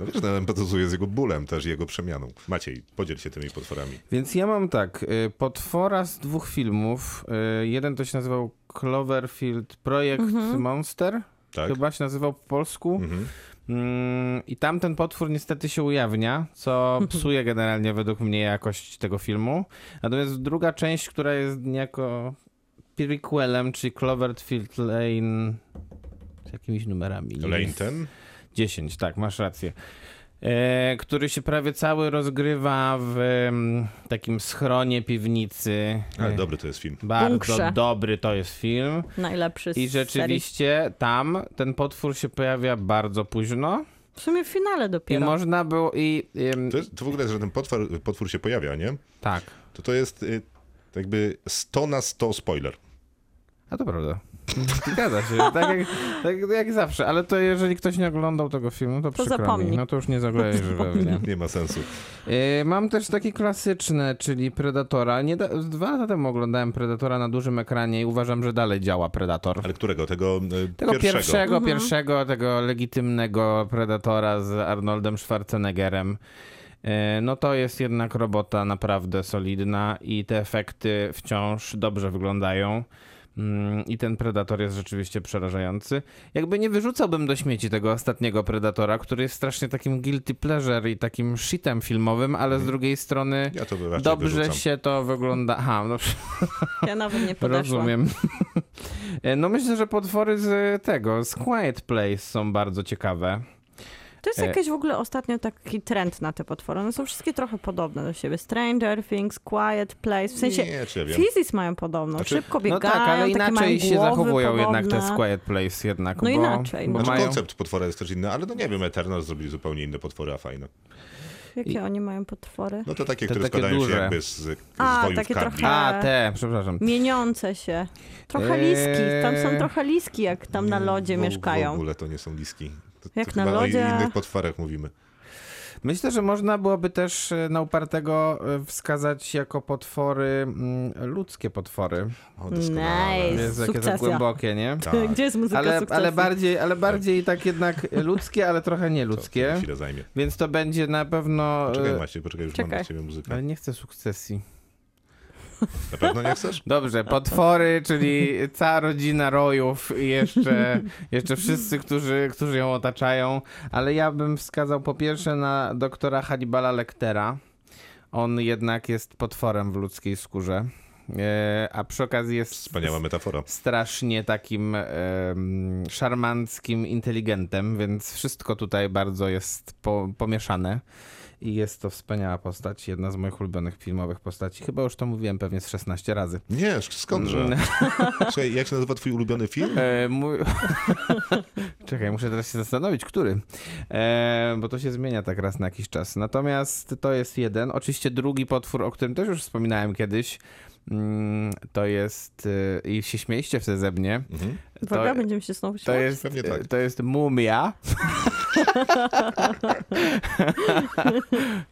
No wiesz, no, empatyzuje z jego bólem też, jego przemianą. Maciej, podziel się tymi potworami. Więc ja mam tak, y, potwora z dwóch filmów. Y, Jeden to się nazywał Cloverfield Projekt Monster. Tak? Chyba się nazywał po polsku. Mhm. Mm, I tam ten potwór niestety się ujawnia, co psuje generalnie według mnie jakość tego filmu. Natomiast druga część, która jest niejako prequelem, czyli Cloverfield Lane z jakimiś numerami. Lane jest- ten? 10, tak, masz rację. E, który się prawie cały rozgrywa w takim schronie piwnicy. Ale dobry to jest film. Bardzo Bunkrze. dobry to jest film. Najlepszy z I serii. rzeczywiście tam ten potwór się pojawia bardzo późno. W sumie w finale I dopiero. można było i. em, To, jest, to w ogóle, że ten potwór, potwór się pojawia, nie? tak. To to jest y, jakby 100 na 100 spoiler. A to prawda. Zgadza się, tak jak, tak jak zawsze, ale to jeżeli ktoś nie oglądał tego filmu, to, To przykro mi. No to już nie zaglądasz pewnie. Nie ma sensu. Yy, Mam też taki klasyczny, czyli Predatora. Nie da, dwa lata temu oglądałem Predatora na dużym ekranie i uważam, że dalej działa Predator. Ale którego? Tego, e, Tego pierwszego? pierwszego, pierwszego, tego legitymnego Predatora z Arnoldem Schwarzeneggerem. E, No to jest jednak robota naprawdę solidna i te efekty wciąż dobrze wyglądają. Mm, I ten Predator jest rzeczywiście przerażający. Jakby nie wyrzucałbym do śmieci tego ostatniego Predatora, który jest strasznie takim guilty pleasure i takim shitem filmowym, ale z drugiej strony Ja dobrze wyrzucam. się to wygląda. Aha, no Ja nawet nie podeszłam. Rozumiem. E, No myślę, że potwory z tego, z Quiet Place są bardzo ciekawe. To jest E. jakiś w ogóle ostatnio taki trend na te potwory. One są wszystkie trochę podobne do siebie. Stranger Things, Quiet Place, w sensie Nie, czy. Fizis mają podobno, Znaczy- szybko No biegają, tak, ale inaczej się zachowują podobne. jednak te z Quiet Place jednak. No bo, inaczej, Bo no. Znaczy mają... koncept potwora jest też inny, ale no nie wiem, Eternal zrobili zupełnie inne potwory, a fajne. Jakie oni mają potwory? No to takie, Te które takie składają duże. się jakby z, z A, wojów takie trochę- A, te, przepraszam. Mieniące się. Trochę Eee. liski. Tam są trochę liski, jak tam na lodzie w, W mieszkają. ogóle to nie są liski. To, Jak to na lodzie- o innych potworach mówimy. Myślę, że można byłoby też e, na upartego e, wskazać jako potwory, mm, ludzkie potwory. O, doskonale. Nice. Jest takie to Sukcesja. głębokie, nie? Tak. Gdzie jest muzyka Ale, ale, bardziej, ale bardziej tak jednak ludzkie, ale trochę To, to nieludzkie. chwilę zajmie. Więc to będzie na pewno... Poczekaj e, Macie, poczekaj, już mam Czekaj. dla ciebie muzykę. Ale nie chcę sukcesji. Na pewno nie chcesz? Dobrze, potwory, czyli cała rodzina rojów i jeszcze, jeszcze wszyscy, którzy, którzy ją otaczają. Ale ja bym wskazał po pierwsze na doktora Hannibala Lectera. On jednak jest potworem w ludzkiej skórze. E, a przy okazji jest Wspaniała metafora. strasznie takim em, szarmanckim inteligentem, więc wszystko tutaj bardzo jest po, pomieszane. I jest to wspaniała postać, jedna z moich ulubionych filmowych postaci. Chyba już to mówiłem pewnie z 16 razy. Nie, skądże? Mm. Czekaj, jak się nazywa twój ulubiony film? E, mój... Czekaj, muszę teraz się zastanowić, który. E, bo to się zmienia tak raz na jakiś czas. Natomiast to jest jeden. Oczywiście drugi potwór, o którym też już wspominałem kiedyś, to jest... e, I się śmieliście wtedy ze mnie. Mhm. Uwaga, to- będziemy się znowu To śmiać. jest, Pewnie tak. to jest mumia.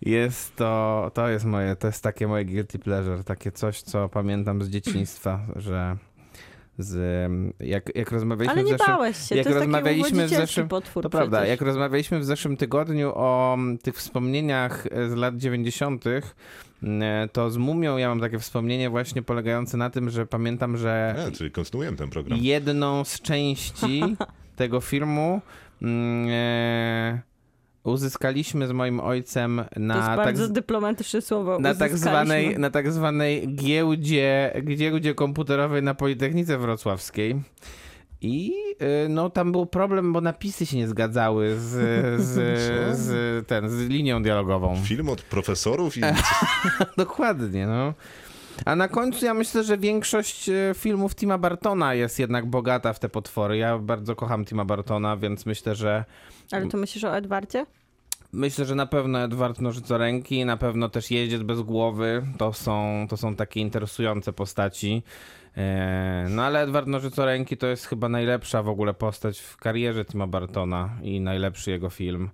jest to, to jest moje, to jest takie moje guilty pleasure, takie coś, co pamiętam z dzieciństwa, że z, jak, jak rozmawialiśmy Ale w nie zeszłym... bałeś się, jak to jest taki rozmawialiśmy w zeszłym- potwór To prawda, przecież. jak rozmawialiśmy w zeszłym tygodniu o mm, tych wspomnieniach e, z lat 90., mm, to z Mumią ja mam takie wspomnienie właśnie polegające na tym, że pamiętam, że A, czyli kontynuujemy ten program. jedną z części tego filmu e, uzyskaliśmy z moim ojcem To jest na tak, bardzo z- dyplomatyczne słowo. na tak, zwanej, na tak zwanej giełdzie, giełdzie komputerowej na Politechnice Wrocławskiej. I y, no tam był problem, bo napisy się nie zgadzały z, z, z, ten, z linią dialogową. Film od profesorów i Dokładnie, no. A na końcu ja myślę, że większość e, filmów Tima Bartona jest jednak bogata w te potwory. Ja bardzo kocham Tima Bartona, więc myślę, że Ale to myślisz o Edwardzie? myślę, że na pewno Edward Nożycoręki, na pewno też Jeździec bez głowy. To są, to są takie interesujące postaci. E, No ale Edward Nożycoręki to jest chyba najlepsza w ogóle postać w karierze Tima Bartona i najlepszy jego film.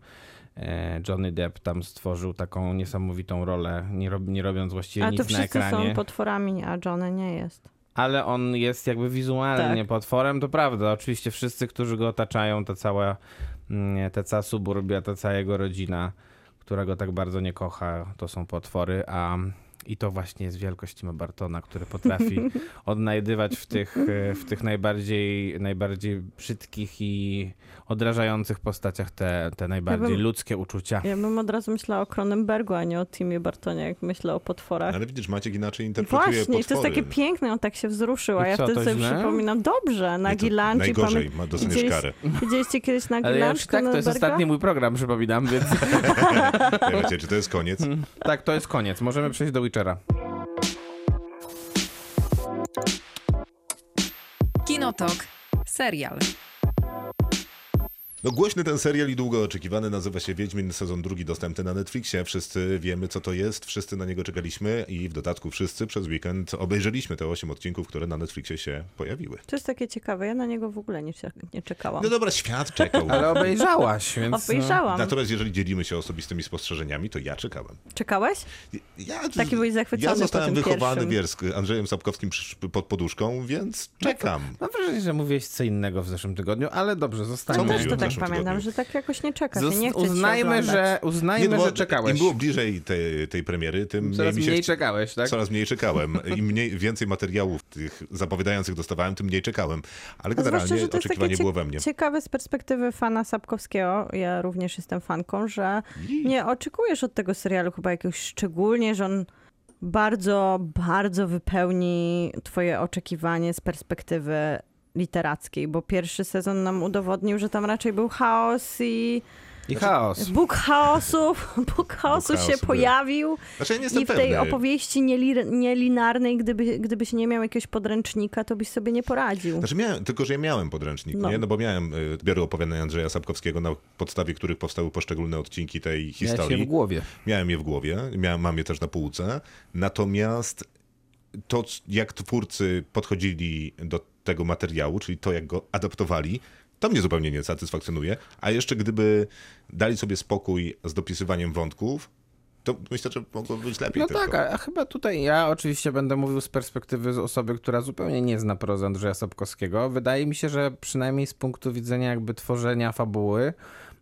E, Johnny Depp tam stworzył taką niesamowitą rolę, nie, rob, nie robiąc właściwie Ale nic to na wszyscy ekranie. są potworami, a Johnny nie jest. Ale on jest jakby wizualnie Tak. potworem, to prawda. Oczywiście wszyscy, którzy go otaczają, ta cała, mm, ta cała suburbia, ta cała jego rodzina, która go tak bardzo nie kocha, to są potwory, a i to właśnie jest wielkość Tima Bartona, który potrafi odnajdywać w tych, e, w tych najbardziej, najbardziej brzydkich i odrażających postaciach te, te najbardziej Ja bym- ludzkie uczucia. Ja bym od razu myślała o Cronenbergu, a nie o Timie Bartonie, jak myślę o potworach. Ale widzisz, Maciek inaczej interpretuje Właśnie, i potwory. to jest takie piękne, on tak się wzruszył, a ja wtedy to sobie źle? przypominam, dobrze, Lunch i Najgorzej, pamię- ma, dostaniesz Widzieliście- karę. Widzieliście kiedyś Nagi Ale ja tak, to jest ostatni mój program, przypominam, więc Ja wiecie, czy to jest koniec? tak, to jest koniec. Możemy przejść do Witchera. Kinotok. Serial. No głośny ten serial i długo oczekiwany nazywa się Wiedźmin, sezon drugi dostępny na Netflixie. Wszyscy wiemy co to jest, wszyscy na niego czekaliśmy i w dodatku wszyscy przez weekend obejrzeliśmy te 8 odcinków, które na Netflixie się pojawiły. To jest takie ciekawe, ja na niego w ogóle nie, nie czekałam. No dobra, świat czekał. Ale obejrzałaś, więc... no. Obejrzałam. Natomiast jeżeli dzielimy się osobistymi spostrzeżeniami, to ja czekałem. Czekałeś? Ja, Taki byłeś zachwycony Ja zostałem wychowany, pierwszym. wiesz, Andrzejem Sapkowskim pod poduszką, więc czekam. Mam wrażenie, że mówiłeś co innego w zeszłym tygodniu, ale dobrze, Co zostańmy. Mówiłem tak zeszłym pamiętam, tygodniu? że tak jakoś nie czeka się, Zos- nie chce uznajmy, że, uznajmy, było- że czekałeś. Im było bliżej tej, tej premiery, tym Coraz mniej mniej czekałeś, tak? Coraz mniej czekałem. Im mniej, więcej materiałów tych zapowiadających dostawałem, tym mniej czekałem. Ale zwłaszcza, generalnie że to oczekiwanie było we mnie. Ciekawe z perspektywy fana Sapkowskiego, ja również jestem fanką, że nie oczekujesz od tego serialu chyba jakiegoś szczególnie, że on bardzo, bardzo wypełni twoje oczekiwanie z perspektywy literackiej, bo pierwszy sezon nam udowodnił, że tam raczej był chaos i I chaos. Bóg chaosu, Bóg chaosu się chaosu pojawił Znaczy ja i w tej pewny. opowieści nielinarnej, gdyby, gdybyś nie miał jakiegoś podręcznika, to byś sobie nie poradził. Znaczy miałem, tylko że ja miałem podręcznik, No. nie? No bo miałem y, zbiory opowiadań Andrzeja Sapkowskiego, na podstawie których powstały poszczególne odcinki tej historii. się w głowie. Miałem je w głowie, miałem, mam je też na półce. Natomiast to, jak twórcy podchodzili do tego materiału, czyli to, jak go adaptowali, to mnie zupełnie nie satysfakcjonuje. A jeszcze gdyby dali sobie spokój z dopisywaniem wątków, to myślę, że mogło być lepiej. No tylko. tak, a a chyba tutaj ja oczywiście będę mówił z perspektywy osoby, która zupełnie nie zna prozy Andrzeja Sapkowskiego. Wydaje mi się, że przynajmniej z punktu widzenia jakby tworzenia fabuły,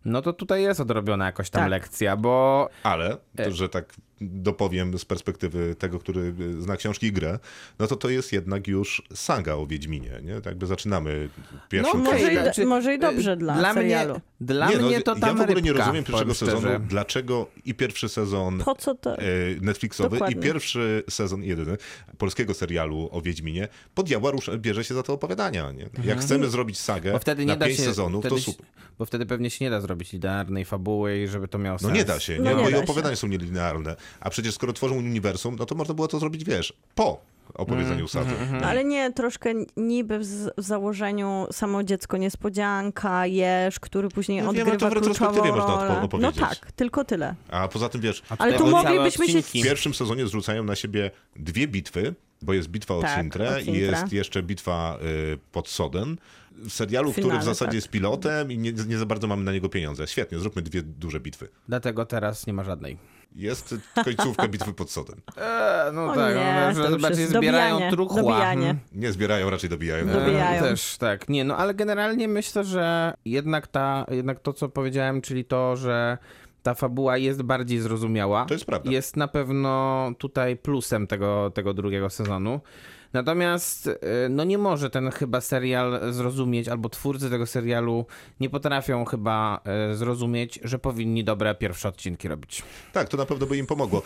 no to tutaj jest odrobiona jakoś tam Tak. lekcja, bo Ale, to, że tak dopowiem z perspektywy tego, który y, zna książki i grę, no to to jest jednak już saga o Wiedźminie, nie? Tak jakby zaczynamy pierwszym No, może, i, do- znaczy, może i dobrze dla, dla serialu. Mnie, dla nie, no, mnie to ja tam w ogóle nie rozumiem pierwszego sezonu, szczerze. dlaczego i pierwszy sezon Po co to? e, Netflixowy Dokładnie. i pierwszy sezon, jedyny, polskiego serialu o Wiedźminie, podjęła rusz, bierze się za te opowiadania, nie? Jak chcemy zrobić sagę Mhm. Bo wtedy nie na da pięć się, sezonów, wtedy, to super. Bo wtedy pewnie się nie da zrobić linearnej fabuły i żeby to miało No sens. nie da się, No nie? nie bo i się. opowiadania są nielinearne. A przecież skoro tworzą uniwersum, no to można było to zrobić, wiesz, po opowiedzeniu Mhm, sagi. No, ale nie, troszkę niby w, z- w założeniu samo dziecko niespodzianka, Jesz, który później No wiem, odgrywa to w retrospektywie można odpo- rolę. No opowiedzieć. tak, tylko tyle. A poza tym, wiesz, Ale tu moglibyśmy się- w pierwszym sezonie zrzucają na siebie dwie bitwy, bo jest bitwa o Tak, Cintrę i jest jeszcze bitwa y, pod Soden. W serialu, który w Finale, zasadzie tak. jest pilotem i nie, nie za bardzo mamy na niego pieniądze. Świetnie, zróbmy dwie duże bitwy. Dlatego teraz nie ma żadnej. Jest końcówka bitwy pod Soden. Eee, no O tak, nie, no, bardziej zbierają dobijanie, truchła. dobijanie. Hmm. Nie zbierają, raczej dobijają. Dobi- Dobijają. E, Też, tak. Nie, no ale generalnie myślę, że jednak, ta, jednak to, co powiedziałem, czyli to, że ta fabuła jest bardziej zrozumiała. To jest prawda. Jest na pewno tutaj plusem tego, tego drugiego sezonu. Natomiast e, no nie może ten chyba serial zrozumieć, albo twórcy tego serialu nie potrafią chyba e, zrozumieć, że powinni dobre pierwsze odcinki robić. Tak, to na pewno by im pomogło.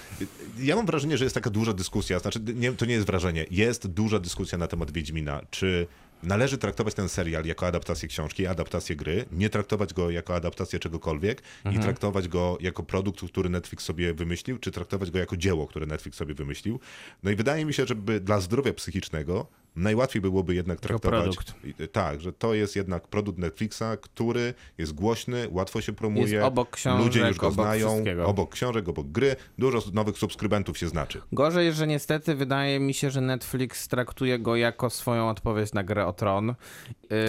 Ja mam wrażenie, że jest taka duża dyskusja, znaczy nie, to nie jest wrażenie, jest duża dyskusja na temat Wiedźmina. Czy należy traktować ten serial jako adaptację książki, adaptację gry, nie traktować go jako adaptację czegokolwiek i traktować go jako produkt, który Netflix sobie wymyślił, czy traktować go jako dzieło, które Netflix sobie wymyślił. No i wydaje mi się, żeby dla zdrowia psychicznego najłatwiej byłoby jednak traktować... I- Tak, że to jest jednak produkt Netflixa, który jest głośny, łatwo się promuje, Jest obok książek, ludzie już go obok znają, obok książek, obok gry, dużo nowych subskrybentów się znaczy. Gorzej, że niestety wydaje mi się, że Netflix traktuje go jako swoją odpowiedź na grę o tron.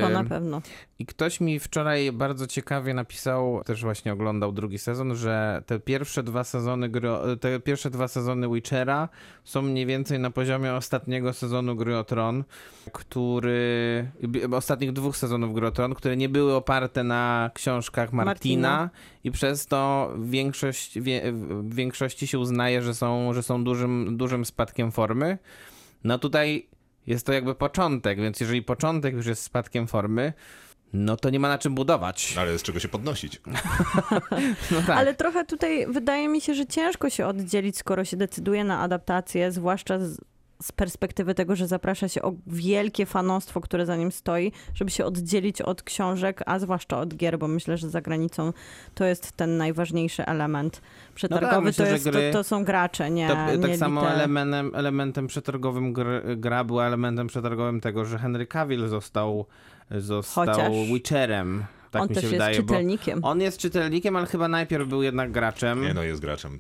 To na pewno. I ktoś mi wczoraj bardzo ciekawie napisał, też właśnie oglądał drugi sezon, że te pierwsze dwa sezony gry, te pierwsze dwa sezony Witchera są mniej więcej na poziomie ostatniego sezonu Gry o Tron, który ostatnich dwóch sezonów Gry o Tron, które nie były oparte na książkach Martina, Martina. i przez to większość, wie, w większości się uznaje, że są, że są dużym, dużym spadkiem formy. No tutaj jest to jakby początek, więc jeżeli początek już jest spadkiem formy, no to nie ma na czym budować. Ale z czego się podnosić? No tak. Ale trochę tutaj wydaje mi się, że ciężko się oddzielić, skoro się decyduje na adaptację, zwłaszcza z, z perspektywy tego, że zaprasza się o wielkie fanostwo, które za nim stoi, żeby się oddzielić od książek, a zwłaszcza od gier, bo myślę, że za granicą to jest ten najważniejszy element przetargowy. No myślę, to, jest, gry- to, to są gracze, nie, To, nie tak samo elementem, elementem przetargowym gr, gra była elementem przetargowym tego, że Henry Cavill został, został Chociaż. Witcherem. Tak On mi też się jest wydaje. bo czytelnikiem. On jest czytelnikiem, ale chyba najpierw był jednak graczem. Nie no, jest graczem.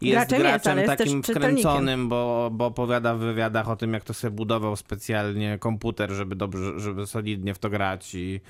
Jest Graczem jest, graczem ale jest takim też czytelnikiem. wkręconym, bo, bo opowiada w wywiadach o tym, jak to sobie budował specjalnie komputer, żeby dobrze, żeby solidnie w to grać i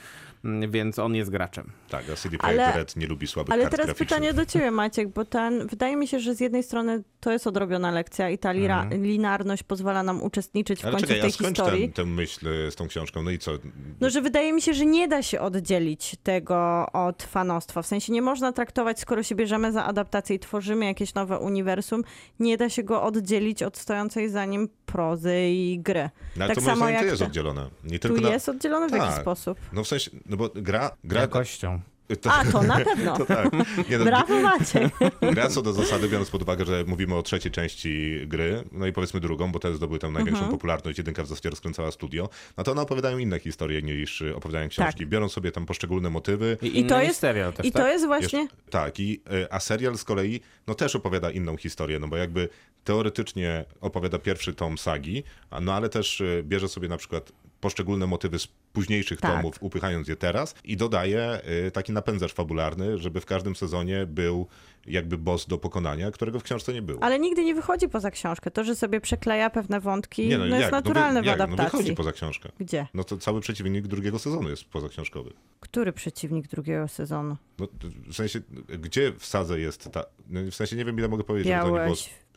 więc on jest graczem. Tak, a CD Ale- Projekt Red nie lubi słabych Ale kart teraz graficznych. pytanie do ciebie, Maciek, bo ten, wydaje mi się, że z jednej strony to jest odrobiona lekcja i ta lira, Mhm. linarność pozwala nam uczestniczyć w Ale końcu czekaj, tej a skończ historii. ten, tę myśl e, z tą książką. No i co? No, że wydaje mi się, że nie da się oddzielić tego od fanostwa. W sensie nie można traktować, skoro się bierzemy za adaptację i tworzymy jakieś nowe uniwersum, nie da się go oddzielić od stojącej za nim prozy i gry. No, ale tak to samo jak to jest oddzielone. Nie Tu tylko na- jest oddzielony w jakiś Tak. sposób. No w sensie, no bo gra... gra Jakością. to, A, to na pewno. to tak. Nie, no, Brawo Maciek. Gra co do zasady, biorąc pod uwagę, że mówimy o trzeciej części gry, no i powiedzmy drugą, bo te zdobyły tę największą Mhm. popularność, jedynka w zasadzie rozkręcała studio, no to one opowiadają inne historie niż y, opowiadają książki. Tak. Biorą sobie tam poszczególne motywy. I, I to jest- serial też, I tak? to jest właśnie... Jeszcze- tak, i, y, a serial z kolei no też opowiada inną historię, no bo jakby teoretycznie opowiada pierwszy tom sagi, no ale też y, bierze sobie na przykład poszczególne motywy z późniejszych Tak. tomów, upychając je teraz i dodaje y, taki napędzacz fabularny, żeby w każdym sezonie był jakby boss do pokonania, którego w książce nie było. Ale nigdy nie wychodzi poza książkę. To, że sobie przekleja pewne wątki, nie no, no, jest jak? naturalne no, wy, w jak? No adaptacji. wychodzi poza książkę. Gdzie? No to cały przeciwnik drugiego sezonu jest pozaksiążkowy. Który przeciwnik drugiego sezonu? No, w sensie, gdzie w sadze jest ta... No, w sensie nie wiem, ile mogę powiedzieć, żeby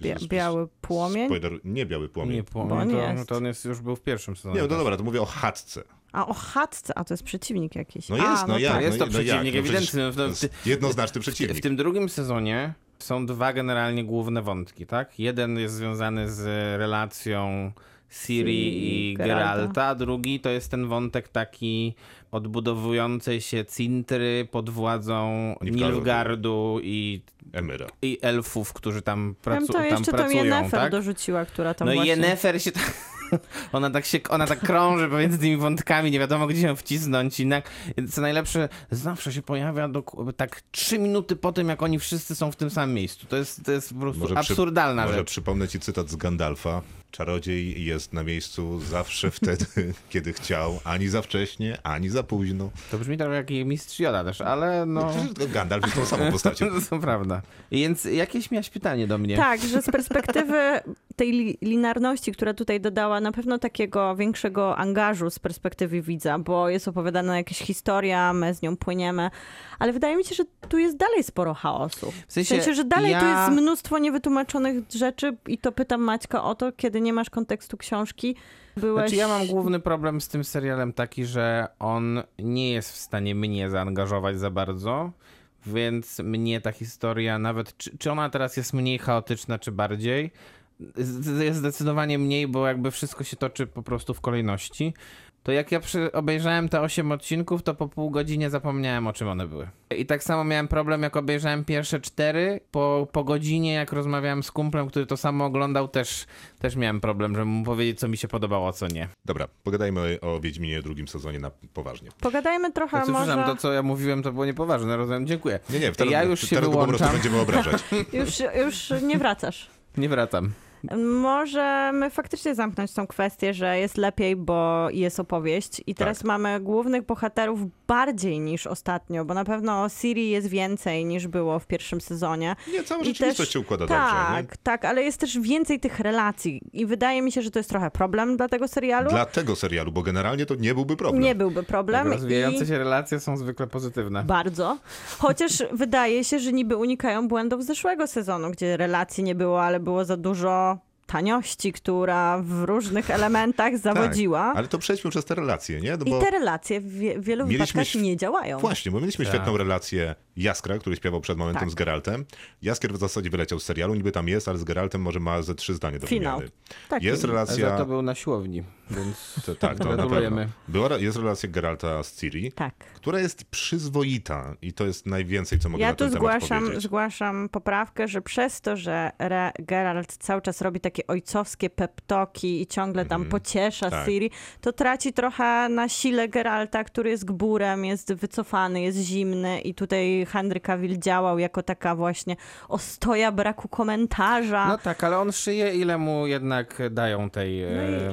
bia, biały płomień? Spoiler, nie biały płomień. Nie, on to, jest. no to on jest, już był w pierwszym sezonie. Nie, no dobra, to mówię o chatce. A o chatce, a to jest przeciwnik jakiś. No a, jest, no, jak? tak. Jest to no, przeciwnik jak? No ewidentny, no, jest jednoznaczny W, przeciwnik. w tym drugim sezonie są dwa generalnie główne wątki, tak? Jeden jest związany z relacją Siri i Geralta. Geralta, a drugi to jest ten wątek taki odbudowującej się Cintry pod władzą. Nilfgaardu i, Emyra. i elfów, którzy tam, pracu- to tam jeszcze tam pracują, Yennefer tak? dorzuciła, która tam No i właśnie... Yennefer się tak... Ona tak, się, ona tak krąży pomiędzy tymi wątkami, nie wiadomo gdzie ją wcisnąć. I na, co najlepsze, zawsze się pojawia do, tak trzy minuty po tym, jak oni wszyscy są w tym samym miejscu. To jest, to jest po prostu Może przy- absurdalna Może rzecz. przypomnę ci cytat z Gandalfa. Czarodziej jest na miejscu zawsze wtedy, kiedy chciał. Ani za wcześnie, ani za późno. To brzmi trochę jak mistrz Joda też, ale no... Przecież Gandalf jest tą samą postacią. to prawda. Więc jakieś miałeś pytanie do mnie. Tak, że z perspektywy tej li- linarności, która tutaj dodała, na pewno takiego większego angażu z perspektywy widza, bo jest opowiadana jakaś historia, my z nią płyniemy, ale wydaje mi się, że tu jest dalej sporo chaosu. W sensie, sensie, że dalej tu ja- jest mnóstwo niewytłumaczonych rzeczy i to pytam Maćka o to, kiedy nie masz kontekstu książki, byłeś... Znaczy ja mam główny problem z tym serialem taki, że on nie jest w stanie mnie zaangażować za bardzo, więc mnie ta historia nawet, czy, czy ona teraz jest mniej chaotyczna, czy bardziej, jest zdecydowanie mniej, bo jakby wszystko się toczy po prostu w kolejności. To jak ja obejrzałem te 8 odcinków, to po pół godzinie zapomniałem o czym one były. I tak samo miałem problem, jak obejrzałem pierwsze cztery. Po, po godzinie, jak rozmawiałem z kumplem, który to samo oglądał, też, też miałem problem, żeby mu powiedzieć, co mi się podobało, a co nie. Dobra, pogadajmy o Wiedźminie w drugim sezonie na poważnie. Pogadajmy trochę Znaczy, może... przepraszam, to co ja mówiłem, to było niepoważne, rozumiem, dziękuję. Nie, nie, teraz, ja już się teraz go po prostu wyłączam, będziemy obrażać. Już, już nie wracasz. nie wracam. Możemy faktycznie zamknąć tą kwestię, że jest lepiej, bo jest opowieść. I teraz Tak. mamy głównych bohaterów bardziej niż ostatnio, bo na pewno Siri jest więcej niż było w pierwszym sezonie. Nie, cała I rzeczywistość też- się układa dobrze. Nie? Tak, tak, ale jest też więcej tych relacji. I wydaje mi się, że to jest trochę problem dla tego serialu. Dla tego serialu, bo generalnie to nie byłby problem. Nie byłby problem. Rozwijające i... się relacje są zwykle pozytywne. Bardzo. Chociaż wydaje się, że niby unikają błędów zeszłego sezonu, gdzie relacji nie było, ale było za dużo taniości, która w różnych elementach zawodziła. Tak, ale to przejdźmy przez te relacje, nie? No I bo te relacje w wie- wielu wypadkach św- nie działają. Właśnie, bo mieliśmy Tak. świetną relację Jaskra, który śpiewał przed momentem Tak. z Geraltem. Jaskier w zasadzie wyleciał z serialu, niby tam jest, ale z Geraltem może ma ze trzy zdania do Finał. wymiany. Tak. Jest Za relacja... to był na siłowni, więc To, tak, to Gratulujemy. Była, jest relacja Geralta z Ciri, Tak. która jest przyzwoita i to jest najwięcej, co mogę Ja na ten tu temat zgłaszam, powiedzieć. zgłaszam poprawkę, że przez to, że Re Geralt cały czas robi takie ojcowskie peptoki i ciągle tam pociesza tak. Ciri, to traci trochę na sile Geralta, który jest gburem, jest wycofany, jest zimny i tutaj Henry Cavill działał jako taka właśnie ostoja braku komentarza. No tak, ale on szyje, ile mu jednak dają tej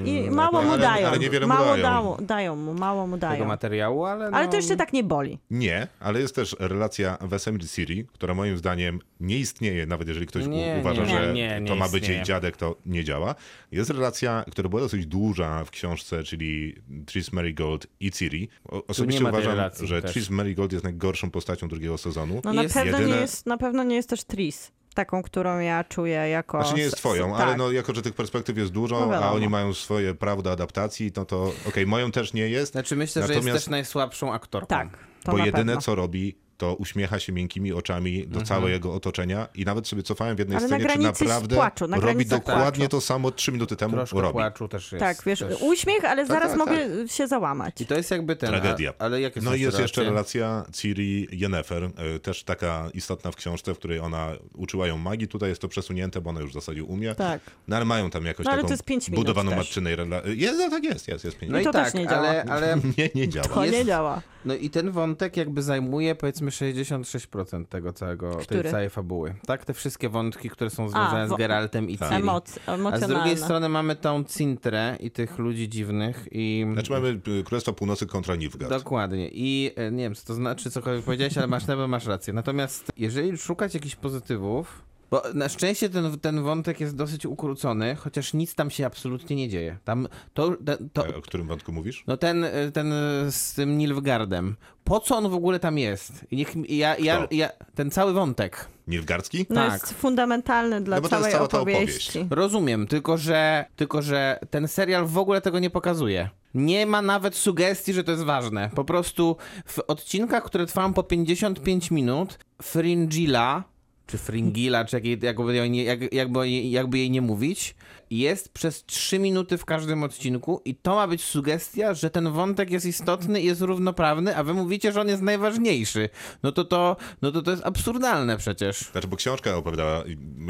No i, i mało mu ale- dają. ale niewiele mu mało dają. dało- dają mu, mało mu tego dają. materiału, ale no... Ale to jeszcze tak nie boli. Nie, ale jest też relacja Wesemir Ciri, która moim zdaniem nie istnieje, nawet jeżeli ktoś Nie, u- uważa, nie, że nie, nie to ma być istnieje. jej dziadek, to nie działa. Jest relacja, która była dosyć duża w książce, czyli Tris Marigold i Ciri. O, osobiście uważam, że też. Tris Marigold jest najgorszą postacią drugiego sezonu. No na Jest pewno, jedyne- nie jest, na pewno nie jest też Tris, taką, którą ja czuję jako... Znaczy nie jest twoją, tak. ale no jako, że tych perspektyw jest dużo, No a oni mają swoje prawo do adaptacji, no to okej, moją też nie jest. Znaczy myślę, że jest Natomiast- też najsłabszą aktorką. Tak, to bo na jedyne pewno. co robi, to uśmiecha się miękkimi oczami do Mhm. całego otoczenia i nawet sobie cofałem w jednej Ale na scenie, czy granicy naprawdę płaczu, na robi dokładnie płaczu. to samo trzy minuty temu Troszkę robi. płaczu też jest. Tak, wiesz, też. uśmiech, ale zaraz tak, mogę się załamać. I to jest jakby ten... Tragedia. A, ale jakie No i jest jeszcze relacja Ciri Yennefer, y, też taka istotna w książce, w której ona uczyła ją magii. Tutaj jest to przesunięte, bo ona już w zasadzie umie. Tak. No ale mają tam jakoś No, ale taką to jest pięć minut budowaną też. matczynej relację. Jest, no tak jest, jest, jest pięć No I i to też tak, nie działa. ale, ale Nie, nie działa. To nie działa. No i ten wątek jakby zajmuje powiedzmy 66% tego całego, tej całej fabuły. Tak, te wszystkie wątki, które są związane wo- z Geraltem i Ciri. Emoc, A z drugiej strony mamy tą Cintrę i tych ludzi dziwnych i... Znaczy mamy y, Królestwo Północy kontra Nilfgaard. Dokładnie. I e, nie wiem, co to znaczy, cokolwiek powiedziałeś, ale masz na masz rację. Natomiast jeżeli szukać jakichś pozytywów, bo na szczęście ten, ten wątek jest dosyć ukrócony, chociaż nic tam się absolutnie nie dzieje. Tam to, to, E, O którym wątku mówisz? no ten, e, ten e, z tym Nilfgaardem. Po co on w ogóle tam jest? Niech, ja, ja, ja, ten cały wątek. Nilfgaardzki? No tak. jest fundamentalny dla No to całej opowieści. Rozumiem, tylko że, tylko że ten serial w ogóle tego nie pokazuje. Nie ma nawet sugestii, że to jest ważne. Po prostu w odcinkach, które trwają po 55 minut, Fringilla, czy Fringilla, czy jak, jakby, jej nie- jak, jakby, jej- jakby jej nie mówić, jest przez 3 minuty w każdym odcinku i to ma być sugestia, że ten wątek jest istotny i jest równoprawny, a wy mówicie, że on jest najważniejszy. No to to, no to, to jest absurdalne przecież. Znaczy, bo książka opowiadała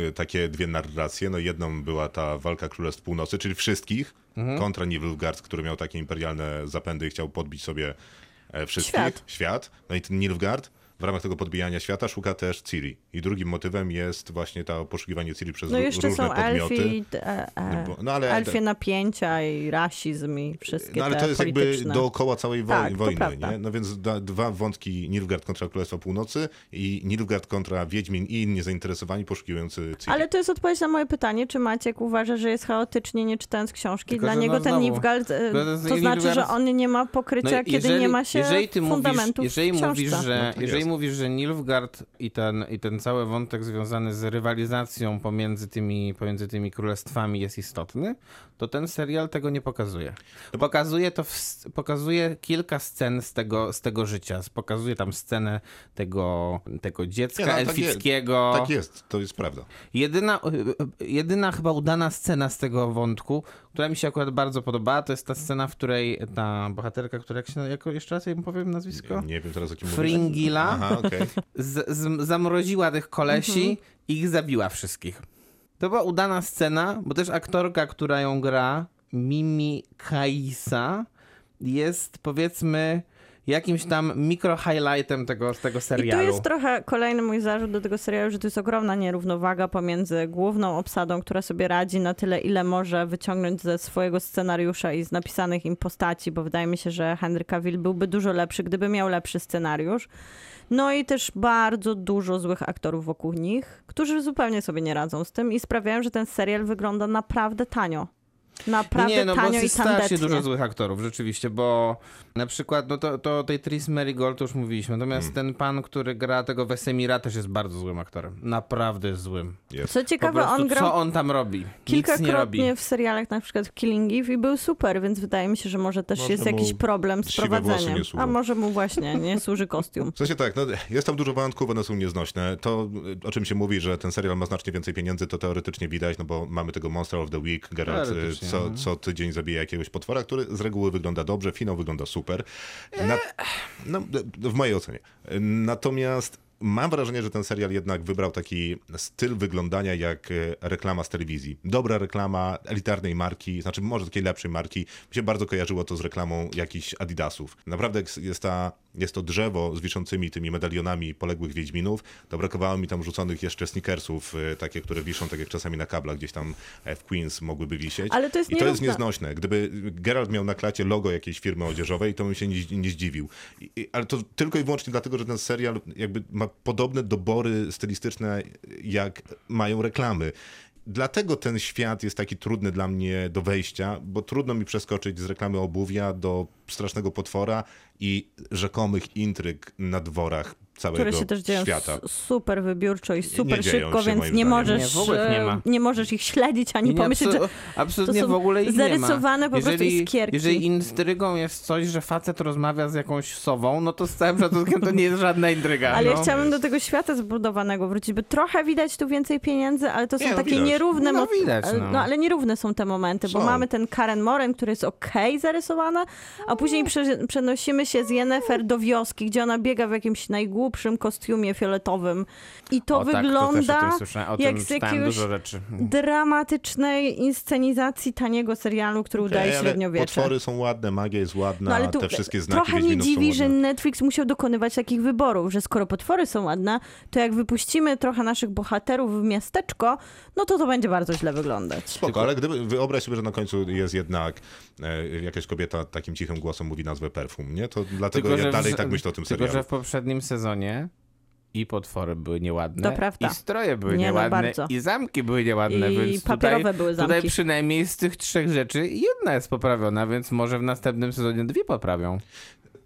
y, takie dwie narracje. No jedną była ta walka Królestw Północy, czyli wszystkich, Mhm. kontra Nilfgaard, który miał takie imperialne zapędy i chciał podbić sobie e, wszystkich. Świat. Świat. No i ten Nilfgaard w ramach tego podbijania świata szuka też Ciri. I drugim motywem jest właśnie to poszukiwanie Ciri przez No jeszcze różne są podmioty. elfi, e, e, No no ale- elfie napięcia i rasizm i wszystkie No ale te to jest jakby dookoła całej wo- Tak, wojny, prawda. nie? No więc da, dwa wątki Nilfgaard kontra Królestwo Północy i Nilfgaard kontra Wiedźmin i inni zainteresowani poszukujący Ciri. Ale to jest odpowiedź na moje pytanie, czy Maciek uważa, że jest chaotycznie nie czytając książki? Tylko, Dla niego no ten znowu. Nilfgaard, e, To jest to znaczy, Nilfgaard- że on nie ma pokrycia, No i kiedy nie ma się jeżeli ty mówisz, fundamentów jeżeli w książce. mówisz, że, No jeżeli. Mówisz, że Nilfgaard i ten, i ten cały wątek związany z rywalizacją pomiędzy tymi, pomiędzy tymi królestwami jest istotny, to ten serial tego nie pokazuje. Pokazuje to, w, pokazuje kilka scen z tego, z tego życia. Pokazuje tam scenę tego, tego dziecka Nie, no, tak jest. elfickiego. Tak jest, to jest prawda. Jedyna, jedyna chyba udana scena z tego wątku, która mi się akurat bardzo podobała, to jest ta scena, w której ta bohaterka, która jak się, jako jeszcze raz jej powiem nazwisko? Nie wiem teraz o kim Aha, z, z, zamroziła tych kolesi i ich zabiła wszystkich. To była udana scena, bo też aktorka, która ją gra, Mimi Kaisa, jest powiedzmy jakimś tam mikro-highlightem tego, tego I tu serialu. jest trochę kolejny mój zarzut do tego serialu, że to jest ogromna nierównowaga pomiędzy główną obsadą, która sobie radzi na tyle, ile może wyciągnąć ze swojego scenariusza i z napisanych im postaci, bo wydaje mi się, że Henry Cavill byłby dużo lepszy, gdyby miał lepszy scenariusz. No i też bardzo dużo złych aktorów wokół nich, którzy zupełnie sobie nie radzą z tym i sprawiają, że ten serial wygląda naprawdę tanio. Naprawdę nie, no bo tanio i jest strasznie tandetnie. dużo złych aktorów, rzeczywiście, bo na przykład, no to, to tej Tris Marigold to już mówiliśmy, natomiast Hmm. ten pan, który gra tego Wesemira też jest bardzo złym aktorem. Naprawdę jest złym. Jest. Co ciekawe, prostu, on grał co on tam robi? Nic nie robi. kilkakrotnie w serialach, na przykład w Killing Eve i był super, więc wydaje mi się, że może też Może jest jakiś problem z prowadzeniem. A może mu właśnie nie służy kostium. W sensie tak, no, jest tam dużo wątków, one są nieznośne. To, o czym się mówi, że ten serial ma znacznie więcej pieniędzy, to teoretycznie widać, no bo mamy tego Monster of the Week, Geralt co, no. co tydzień zabija jakiegoś potwora, który z reguły wygląda dobrze, finał wygląda super. Na, no, w mojej ocenie. Natomiast mam wrażenie, że ten serial jednak wybrał taki styl wyglądania jak e, reklama z telewizji. Dobra reklama elitarnej marki, znaczy może takiej lepszej marki. Mi się bardzo kojarzyło to z reklamą jakichś Adidasów. Naprawdę jest ta jest to drzewo z wiszącymi tymi medalionami poległych Wiedźminów, to brakowało mi tam rzuconych jeszcze sneakersów, y, takie, które wiszą tak jak czasami na kablach gdzieś tam e, w Queens mogłyby wisieć. Ale to jest I to jest nieznośne. Gdyby Geralt miał na klacie logo jakiejś firmy odzieżowej, to bym się nie, nie zdziwił. I, ale to tylko i wyłącznie dlatego, że ten serial jakby ma podobne dobory stylistyczne, jak mają reklamy. Dlatego ten świat jest taki trudny dla mnie do wejścia, bo trudno mi przeskoczyć z reklamy obuwia do strasznego potwora i rzekomych intryg na dworach całego które się też dzieją świata. super wybiórczo i super szybko, się, więc nie możesz, Nie, e, nie możesz ich śledzić, ani Nie, pomyśleć, absu- że absolutnie to są w ogóle ich nie ma. zarysowane po prostu jeżeli, iskierki. Jeżeli intrygą jest coś, że facet rozmawia z jakąś sową, no to z całym szacunkiem to nie jest żadna intryga. Ale no. ja chciałabym do tego świata zbudowanego wrócić, bo trochę widać tu więcej pieniędzy, ale to są Nie, no takie widać. nierówne No mo- widać, ale- no. no ale nierówne są te momenty, bo Są. mamy ten Karen Moren, który jest okej zarysowana, a później prze- przenosimy się z Yennefer do wioski, gdzie ona biega w jakimś najgłupszym kostiumie fioletowym i to o, tak, to wygląda tym słyszałem, o jak z jakiegoś dużo rzeczy. dramatycznej inscenizacji taniego serialu, który udaje Okej, ale średniowiecze. Potwory są ładne, magia jest ładna, No ale tu te wszystkie znaki trochę są dziwi, że. Netflix musiał dokonywać takich wyborów, że skoro potwory są ładne, to jak wypuścimy trochę naszych bohaterów w miasteczko, no to to będzie bardzo źle wyglądać. Spoko, ale gdyby, wyobraź sobie, że na końcu jest jednak e, jakaś kobieta takim cichym głosem mówi nazwę perfum, nie? To dlatego ja że w- dalej tak myślę o tym Tylko, serialu. że w poprzednim sezonie i potwory były nieładne, To prawda. i stroje były Nie, no, nieładne, bardzo. i zamki były nieładne, I więc papierowe tutaj, były zamki. tutaj przynajmniej z tych trzech rzeczy jedna jest poprawiona, więc może w następnym sezonie dwie poprawią.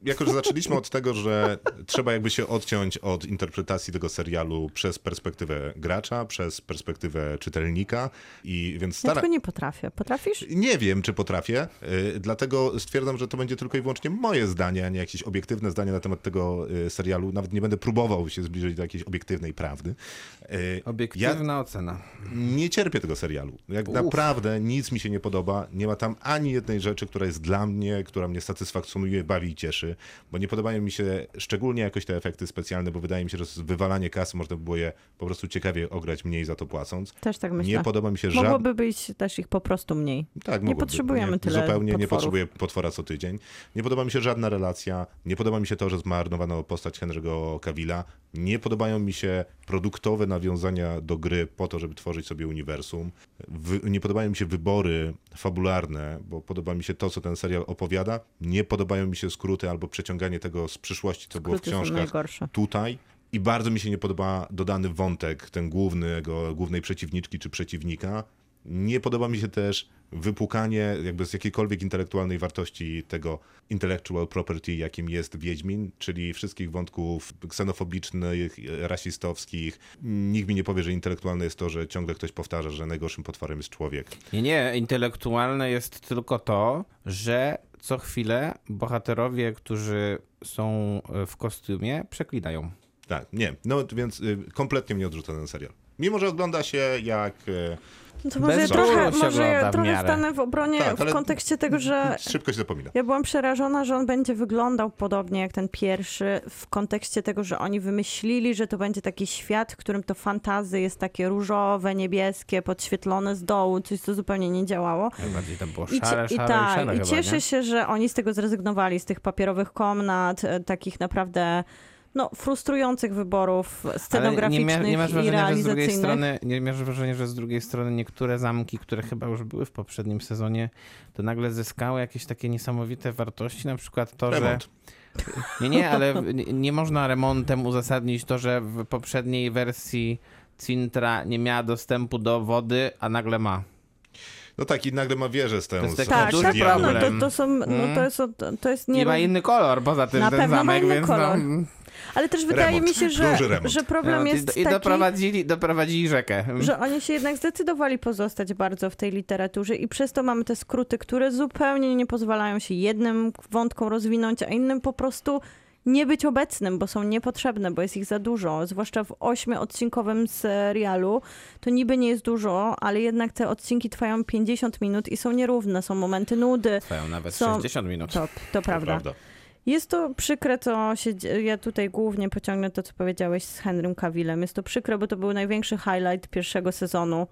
Jako, że zaczęliśmy od tego, że trzeba jakby się odciąć od interpretacji tego serialu przez perspektywę gracza, przez perspektywę czytelnika i więc Ja stara... tylko nie potrafię. Potrafisz? Nie wiem, czy potrafię, y, dlatego stwierdzam, że to będzie tylko i wyłącznie moje zdanie, a nie jakieś obiektywne zdanie na temat tego y, serialu. Nawet nie będę próbował się zbliżyć do jakiejś obiektywnej prawdy. Y, Obiektywna ocena. nie cierpię tego serialu. Jak naprawdę nic mi się nie podoba. Nie ma tam ani jednej rzeczy, która jest dla mnie, która mnie satysfakcjonuje, bawi i cieszy, bo nie podobają mi się szczególnie jakoś te efekty specjalne, bo wydaje mi się, że wywalanie kasy można by było je po prostu ciekawie ograć mniej za to płacąc. Też tak myślę. Nie podoba mi się żadne... Mogłoby być też ich po prostu mniej. Tak, Nie potrzebujemy tyle Zupełnie nie potworów. potrzebuję potwora co tydzień. Nie podoba mi się żadna relacja. Nie podoba mi się to, że zmarnowano postać Henry'ego Cavilla. Nie podobają mi się produktowe nawiązania do gry po to, żeby tworzyć sobie uniwersum. Wy, nie podobają mi się wybory fabularne, bo podoba mi się to, co ten serial opowiada. Nie podobają mi się skróty albo przeciąganie tego z przyszłości, co było w książkach tutaj. I bardzo mi się nie podoba dodany wątek, ten głównego, głównej przeciwniczki czy przeciwnika. Nie podoba mi się też wypukanie jakby z jakiejkolwiek intelektualnej wartości tego intellectual property, jakim jest Wiedźmin, czyli wszystkich wątków ksenofobicznych, rasistowskich. Nikt mi nie powie, że intelektualne jest to, że ciągle ktoś powtarza, że najgorszym potworem jest człowiek. Nie, nie, intelektualne jest tylko to, że co chwilę bohaterowie, którzy są e, w kostiumie, przeklinają. Tak, nie. No więc y, kompletnie mnie odrzuca ten serial. Mimo, że ogląda się jak... y, No to może ja trochę, może ja w trochę miarę. stanę w obronie Tak, w kontekście tego, że Szybko się zapomina. Ja byłam przerażona, że on będzie wyglądał podobnie jak ten pierwszy, w kontekście tego, że oni wymyślili, że to będzie taki świat, w którym to fantazy jest takie różowe, niebieskie, podświetlone z dołu, coś co zupełnie nie działało. Najbardziej tam było I, szare, i szare, tak, i chyba, cieszę nie? się, że oni z tego zrezygnowali, z tych papierowych komnat, e, takich naprawdę no, frustrujących wyborów Ale scenograficznych nie, mia- nie masz i wrażenia, że z drugiej realizacyjnych. strony, nie masz wrażenia, że z drugiej strony niektóre zamki, które chyba już były w poprzednim sezonie, to nagle zyskały jakieś takie niesamowite wartości, na przykład to, Remont. że... Nie, nie, ale nie, nie można remontem uzasadnić to, że w poprzedniej wersji Cintra nie miała dostępu do wody, a nagle ma. No tak, i nagle ma wieżę z tą... To Tak, duży tak, no, to, to są, no, to jest, to jest Nie nie ma inny kolor poza tym Na ten pewno ma zamek, inny więc kolor. no... Ale też wydaje Remont, mi się, że, że problem no, jest I taki, doprowadzili, doprowadzili rzekę. że oni się jednak zdecydowali pozostać bardzo w tej literaturze i przez to mamy te skróty, które zupełnie nie pozwalają się jednym wątkom rozwinąć, a innym po prostu nie być obecnym, bo są niepotrzebne, bo jest ich za dużo. Zwłaszcza w ośmiodcinkowym serialu to niby nie jest dużo, ale jednak te odcinki trwają 50 minut i są nierówne, są momenty nudy. Trwają nawet są- 60 minut. To, to prawda. Jest to przykre, co się Ja tutaj głównie pociągnę to, co powiedziałeś z Henrym Cavillem. Jest to przykre, bo to był największy highlight pierwszego sezonu.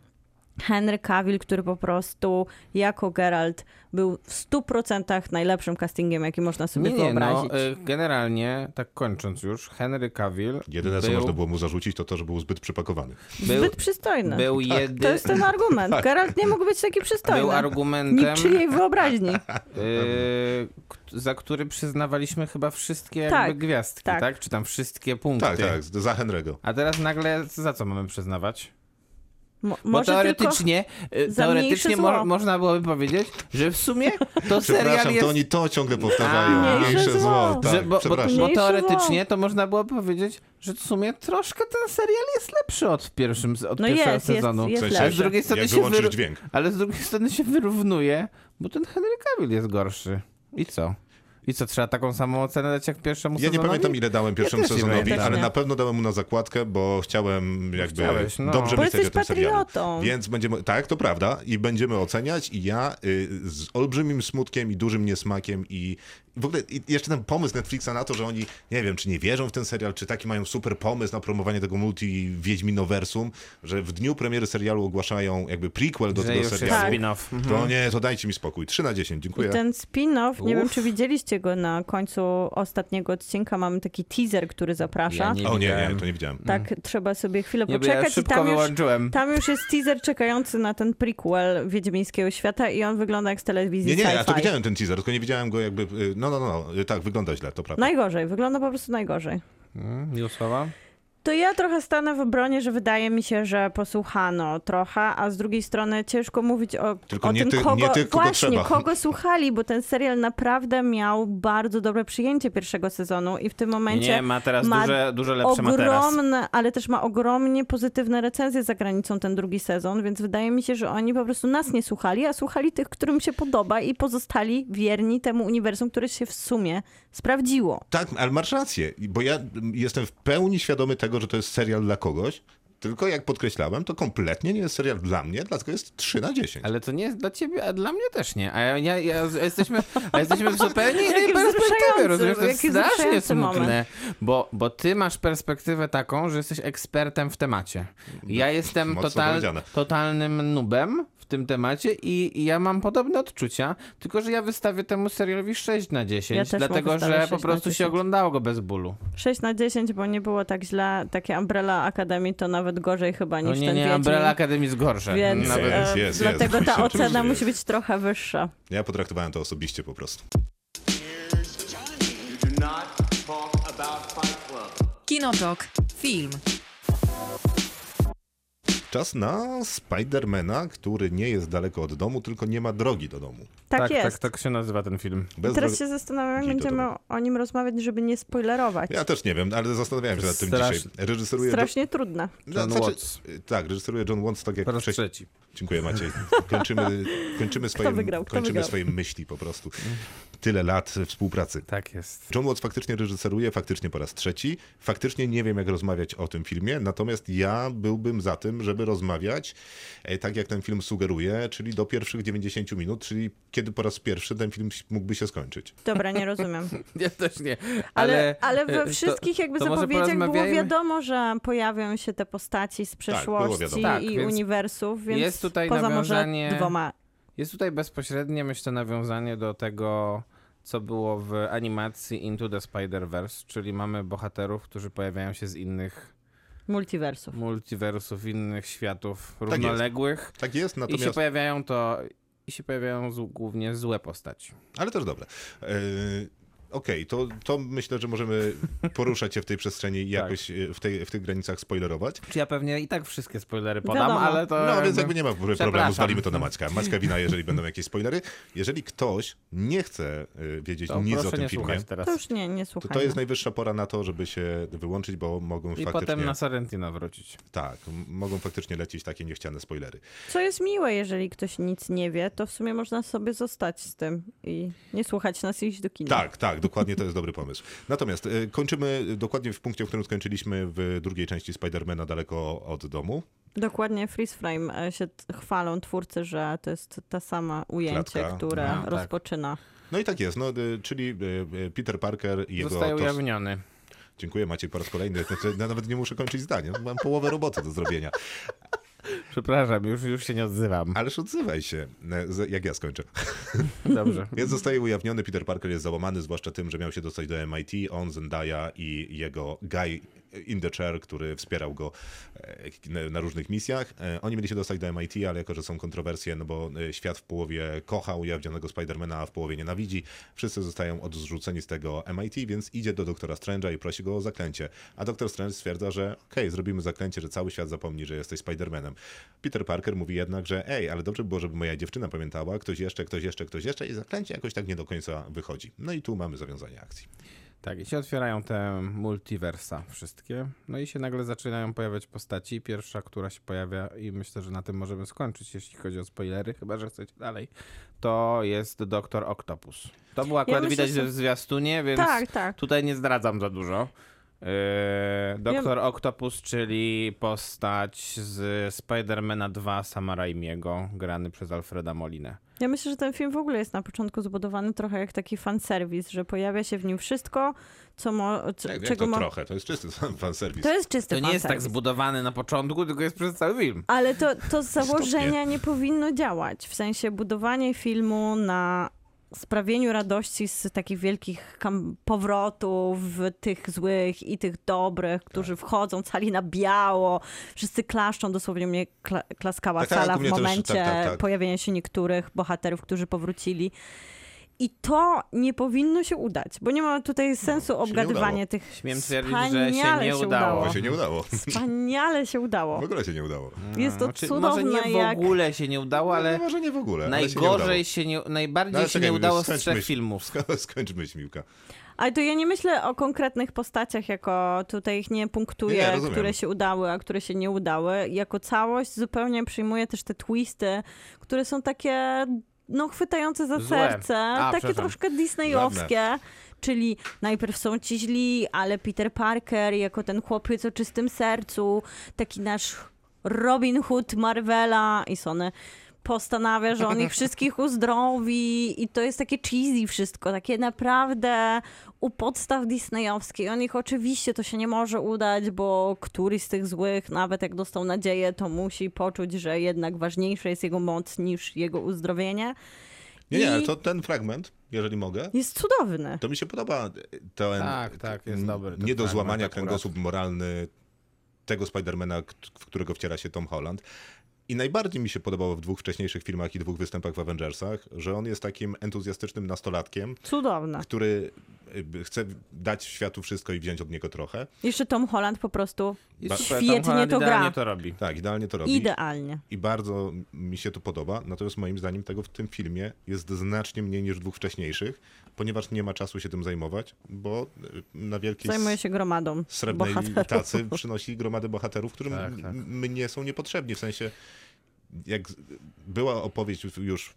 Henry Cavill, który po prostu jako Geralt był w 100% najlepszym castingiem, jaki można sobie Nie, nie, no, wyobrazić. y, generalnie, tak kończąc już, Henry Cavill Jedyne, co był, można było mu zarzucić, to to, że był zbyt przypakowany. był, Zbyt przystojny. był, To jedy, jest ten argument. Geralt nie mógł być taki przystojny. był argumentem, Niczyjej wyobraźni. k- za który przyznawaliśmy chyba wszystkie Tak, jakby gwiazdki, tak. tak. Czy tam wszystkie punkty. Tak, tak, za Henry'ego. A teraz nagle za co mamy przyznawać? Mo- Bo teoretycznie, za teoretycznie mo- można byłoby powiedzieć, że w sumie to serial Przepraszam, jest... to oni to ciągle powtarzają. A, Mniejsze mniejsze zło. zło. Tak, że, bo, bo, bo teoretycznie to można było powiedzieć, że w sumie troszkę ten serial jest lepszy od, pierwszym, od No pierwszego jest, jest, sezonu. jest sensie, Ale z drugiej strony jak się wyru- dźwięk. Ale z drugiej strony się wyrównuje, bo ten Henry Cavill jest gorszy. I co? I co, trzeba taką samą ocenę dać jak pierwszemu Ja nie sezonowi? pamiętam, ile dałem pierwszemu nie sezonowi, ale Nie. na pewno dałem mu na zakładkę, bo chciałem jakby Chciałeś, no. dobrze Bo myśleć o tym serialu. patriotą. Więc będziemy, tak, to prawda, i będziemy oceniać i ja y, z olbrzymim smutkiem i dużym niesmakiem i w ogóle i jeszcze ten pomysł Netflixa na to, że oni, nie wiem, czy nie wierzą w ten serial, czy taki mają super pomysł na promowanie tego multi-wiedźminoversum, że w dniu premiery serialu ogłaszają jakby prequel do Że tego już jest serialu. spin-off. Mhm. To nie, to dajcie mi spokój. 3 na 10, dziękuję. I ten spin-off, nie wiem Uff. czy widzieliście na końcu ostatniego odcinka, mamy taki teaser, który zaprasza. Ja nie O nie, widziałem. nie, to nie widziałem. Tak, trzeba sobie chwilę Nie, bo ja poczekać i tam już, tam już jest teaser czekający na ten prequel Wiedźmińskiego Świata i on wygląda jak z telewizji Nie, nie, ja to widziałem ten teaser, tylko nie widziałem go jakby, y, no, no, no, no, tak, wygląda źle, to prawda. Najgorzej, wygląda po prostu najgorzej. Mm, Miłosława? To ja trochę stanę w obronie, że wydaje mi się, że posłuchano trochę, a z drugiej strony ciężko mówić o, Tylko o nie tym, ty- kogo, nie tych, kogo właśnie, trzeba. kogo słuchali, bo ten serial naprawdę miał bardzo dobre przyjęcie pierwszego sezonu i w tym momencie Nie, ma teraz ma duże, dużo lepsze ma teraz. ogromne, ale też ma ogromnie pozytywne recenzje za granicą ten drugi sezon, więc wydaje mi się, że oni po prostu nas nie słuchali, a słuchali tych, którym się podoba i pozostali wierni temu uniwersum, które się w sumie sprawdziło. Tak, ale masz rację, bo ja jestem w pełni świadomy tego, że to jest serial dla kogoś, tylko jak podkreślałem, to kompletnie nie jest serial dla mnie, dlatego jest 3 na 10. Ale to nie jest dla ciebie, a dla mnie też nie. A ja, ja, ja jesteśmy, a jesteśmy w zupełnie innej perspektywie, rozumiesz? To jest strasznie smutne, moment. bo, bo ty masz perspektywę taką, że jesteś ekspertem w temacie. Ja jestem total, totalnym nubem tym temacie i, i ja mam podobne odczucia, tylko że ja wystawię temu serialowi 6 na 10, Ja dlatego że po 6 na prostu się 10. oglądało go bez bólu. 6 na 10, bo nie było tak źle. Takie Umbrella Academy to nawet gorzej chyba No niż nie, ten nie, Wiedźmin. Umbrella Academy jest gorsze. Więc Nawet, Jest, e, jest, dlatego jest, ta ocena musi jest. być trochę wyższa. Ja potraktowałem to osobiście po prostu. Kinotok. Film. Czas na Spidermana, który nie jest daleko od domu, tylko nie ma drogi do domu. Tak, tak, jest. tak, tak się nazywa ten film. Bez Teraz drogi- się zastanawiam, jak do będziemy o nim rozmawiać, żeby nie spoilerować. Ja też nie wiem, ale zastanawiałem się nad tym Strasz- dzisiaj. Reżyseruje... Strasznie trudne. John Znaczy, Watts. Tak, reżyseruje John Watts, tak jak Po raz wcześniej. trzeci. Dziękuję Maciej. Kończymy, kończymy? Kto kończymy wygrał? swoje myśli po prostu. Tyle lat współpracy. Tak jest. John Watts faktycznie reżyseruje, faktycznie po raz trzeci. Faktycznie nie wiem, jak rozmawiać o tym filmie, natomiast ja byłbym za tym, żeby rozmawiać e, tak, jak ten film sugeruje, czyli do pierwszych 90 minut, czyli kiedy po raz pierwszy ten film mógłby się skończyć. Dobra, nie rozumiem. Ja też nie. Ale, Ale, ale we e, wszystkich to, jakby to zapowiedziach było wiadomo, że pojawią się te postaci z przeszłości wiadomo. Tak, i więc uniwersów, więc jest tutaj poza nawiązanie- może dwoma. Jest tutaj bezpośrednie, myślę, nawiązanie do tego, co było w animacji Into the Spider-Verse, czyli mamy bohaterów, którzy pojawiają się z innych Multiversów. multiversów, innych światów jest. równoległych Tak jest, i się natomiast... pojawiają to i się pojawiają z, głównie złe postaci. Ale też dobre. E, Okej, to, to myślę, że możemy poruszać się w tej przestrzeni i jakoś e, w, tej, w tych granicach spoilerować. Czy ja pewnie i tak wszystkie spoilery podam, Wiadomo. ale to No, więc jakby nie ma problemu, zwalimy to na Maćka. Maćka wina, jeżeli będą jakieś spoilery. Jeżeli ktoś nie chce e, wiedzieć to nic o tym nie filmie, teraz. To już nie, nie to, słuchajmy. to jest najwyższa pora na to, żeby się wyłączyć, bo mogą I faktycznie... potem na Sorrentina wrócić. Tak, mogą faktycznie lecieć takie niechciane spoilery. Co jest miłe, jeżeli ktoś nic nie wie, to w sumie można sobie zostać z tym i nie słuchać nas i iść do kina. Tak, tak, dokładnie to jest dobry pomysł. Natomiast e, kończymy dokładnie w punkcie, w którym skończyliśmy w drugiej części Spidermana daleko od domu. Dokładnie Freeze Frame e, się chwalą twórcy, że to jest ta sama ujęcie, Klatka. które No, tak. rozpoczyna. No i tak jest, no, e, czyli e, Peter Parker i jego... Zostaje ujawniony. Dziękuję Maciej po raz kolejny. Znaczy, ja nawet nie muszę kończyć zdania. Mam połowę roboty do zrobienia. Przepraszam, już, już się nie odzywam. Ależ odzywaj się, e, jak ja skończę. Dobrze. Więc zostaje ujawniony, Peter Parker jest załamany, zwłaszcza tym, że miał się dostać do MIT, on, Zendaya i jego guy in the chair, który wspierał go e, na- różnych misjach. E, Oni mieli się dostać do MIT, ale jako, że są kontrowersje, no bo e, świat w połowie kocha ujawnionego Spidermana, a w połowie nienawidzi, wszyscy zostają odrzuceni z tego MIT, więc idzie do doktora Strange'a i prosi go o zaklęcie. A doktor Strange stwierdza, że okej, zrobimy zaklęcie, że cały świat zapomni, że jesteś Spidermanem. Peter Parker mówi jednak, że ej, ale dobrze by było, żeby moja dziewczyna pamiętała, ktoś jeszcze, ktoś jeszcze, ktoś jeszcze i zaklęcie jakoś tak nie do końca wychodzi. No i tu mamy zawiązanie akcji. Tak, i się otwierają te multiversa wszystkie. No i się nagle zaczynają pojawiać postaci. Pierwsza, która się pojawia, i myślę, że na tym możemy skończyć, jeśli chodzi o spoilery, chyba że chcecie dalej, to jest Doktor Octopus. To było akurat myślę, widać że- w zwiastunie, więc Tak, tak. tutaj nie zdradzam za dużo. Yy, Doktor Octopus, czyli postać z Spidermana 2 Sama Raimiego, grany przez Alfreda Molinę. Ja myślę, że ten film w ogóle jest na początku zbudowany trochę jak taki fanserwis, że pojawia się w nim wszystko, co mo, co, Jak, jak czego to mo... trochę, to jest czysty fanserwis. To jest czysty To nie jest tak zbudowany na początku, tylko jest przez cały film. Ale to, to z założenia nie powinno działać. W sensie budowanie filmu na sprawieniu radości z takich wielkich powrotów, tych złych i tych dobrych, którzy Tak. wchodzą cali na biało, wszyscy klaszczą, dosłownie mnie kla- klaskała Tak, tak, sala u w też, momencie tak, tak, tak. pojawienia się niektórych bohaterów, którzy powrócili. I to nie powinno się udać, bo nie ma tutaj sensu No, się nie obgadywanie udało. tych Śmiem twierdzić, że się nie udało. To się nie udało. Wspaniale się udało. W ogóle się nie udało. Jest to Znaczy, cudowne, Może nie w jak... ogóle się nie udało, Ale... No, może nie w ogóle. ale się nie najgorzej udało. się nie, najbardziej No, się czekaj, nie udało z trzech myśl. filmów. Skończ myśl, Miłka. Ale to ja nie myślę o konkretnych postaciach, jako tutaj ich nie punktuję, Nie, rozumiem. które się udały, a które się nie udały. Jako całość zupełnie przyjmuję też te twisty, które są takie no chwytające za Złe. serce, A, takie troszkę disneyowskie. Czyli najpierw są ci źli, ale Peter Parker jako ten chłopiec o czystym sercu, taki nasz Robin Hood Marvela i Sony postanawia, że on ich wszystkich uzdrowi i to jest takie cheesy wszystko, takie naprawdę u podstaw disneyowskiej. On ich oczywiście to się nie może udać, bo któryś z tych złych, nawet jak dostał nadzieję, to musi poczuć, że jednak ważniejsza jest jego moc niż jego uzdrowienie. Nie, nie, I ale to ten fragment, jeżeli mogę, jest cudowny. to mi się podoba ten Tak, tak, jest dobry nie do złamania kręgosłup moralny tego Spidermana, w którego wciela się Tom Holland. I najbardziej mi się podobało w dwóch wcześniejszych filmach i dwóch występach w Avengersach, że on jest takim entuzjastycznym nastolatkiem, Cudowne. który y, chce dać światu wszystko i wziąć od niego trochę. Jeszcze Tom Holland po prostu Ba- świetnie Holland to idealnie gra. to robi. Tak, idealnie to robi. idealnie. I bardzo mi się to podoba, natomiast moim zdaniem tego w tym filmie jest znacznie mniej niż w dwóch wcześniejszych, ponieważ nie ma czasu się tym zajmować, bo y, na wielkiej Zajmuje się gromadą srebrnej bohaterów. tacy przynosi gromady bohaterów, którym Tak, tak. mnie są niepotrzebni, w sensie jak była opowieść już w,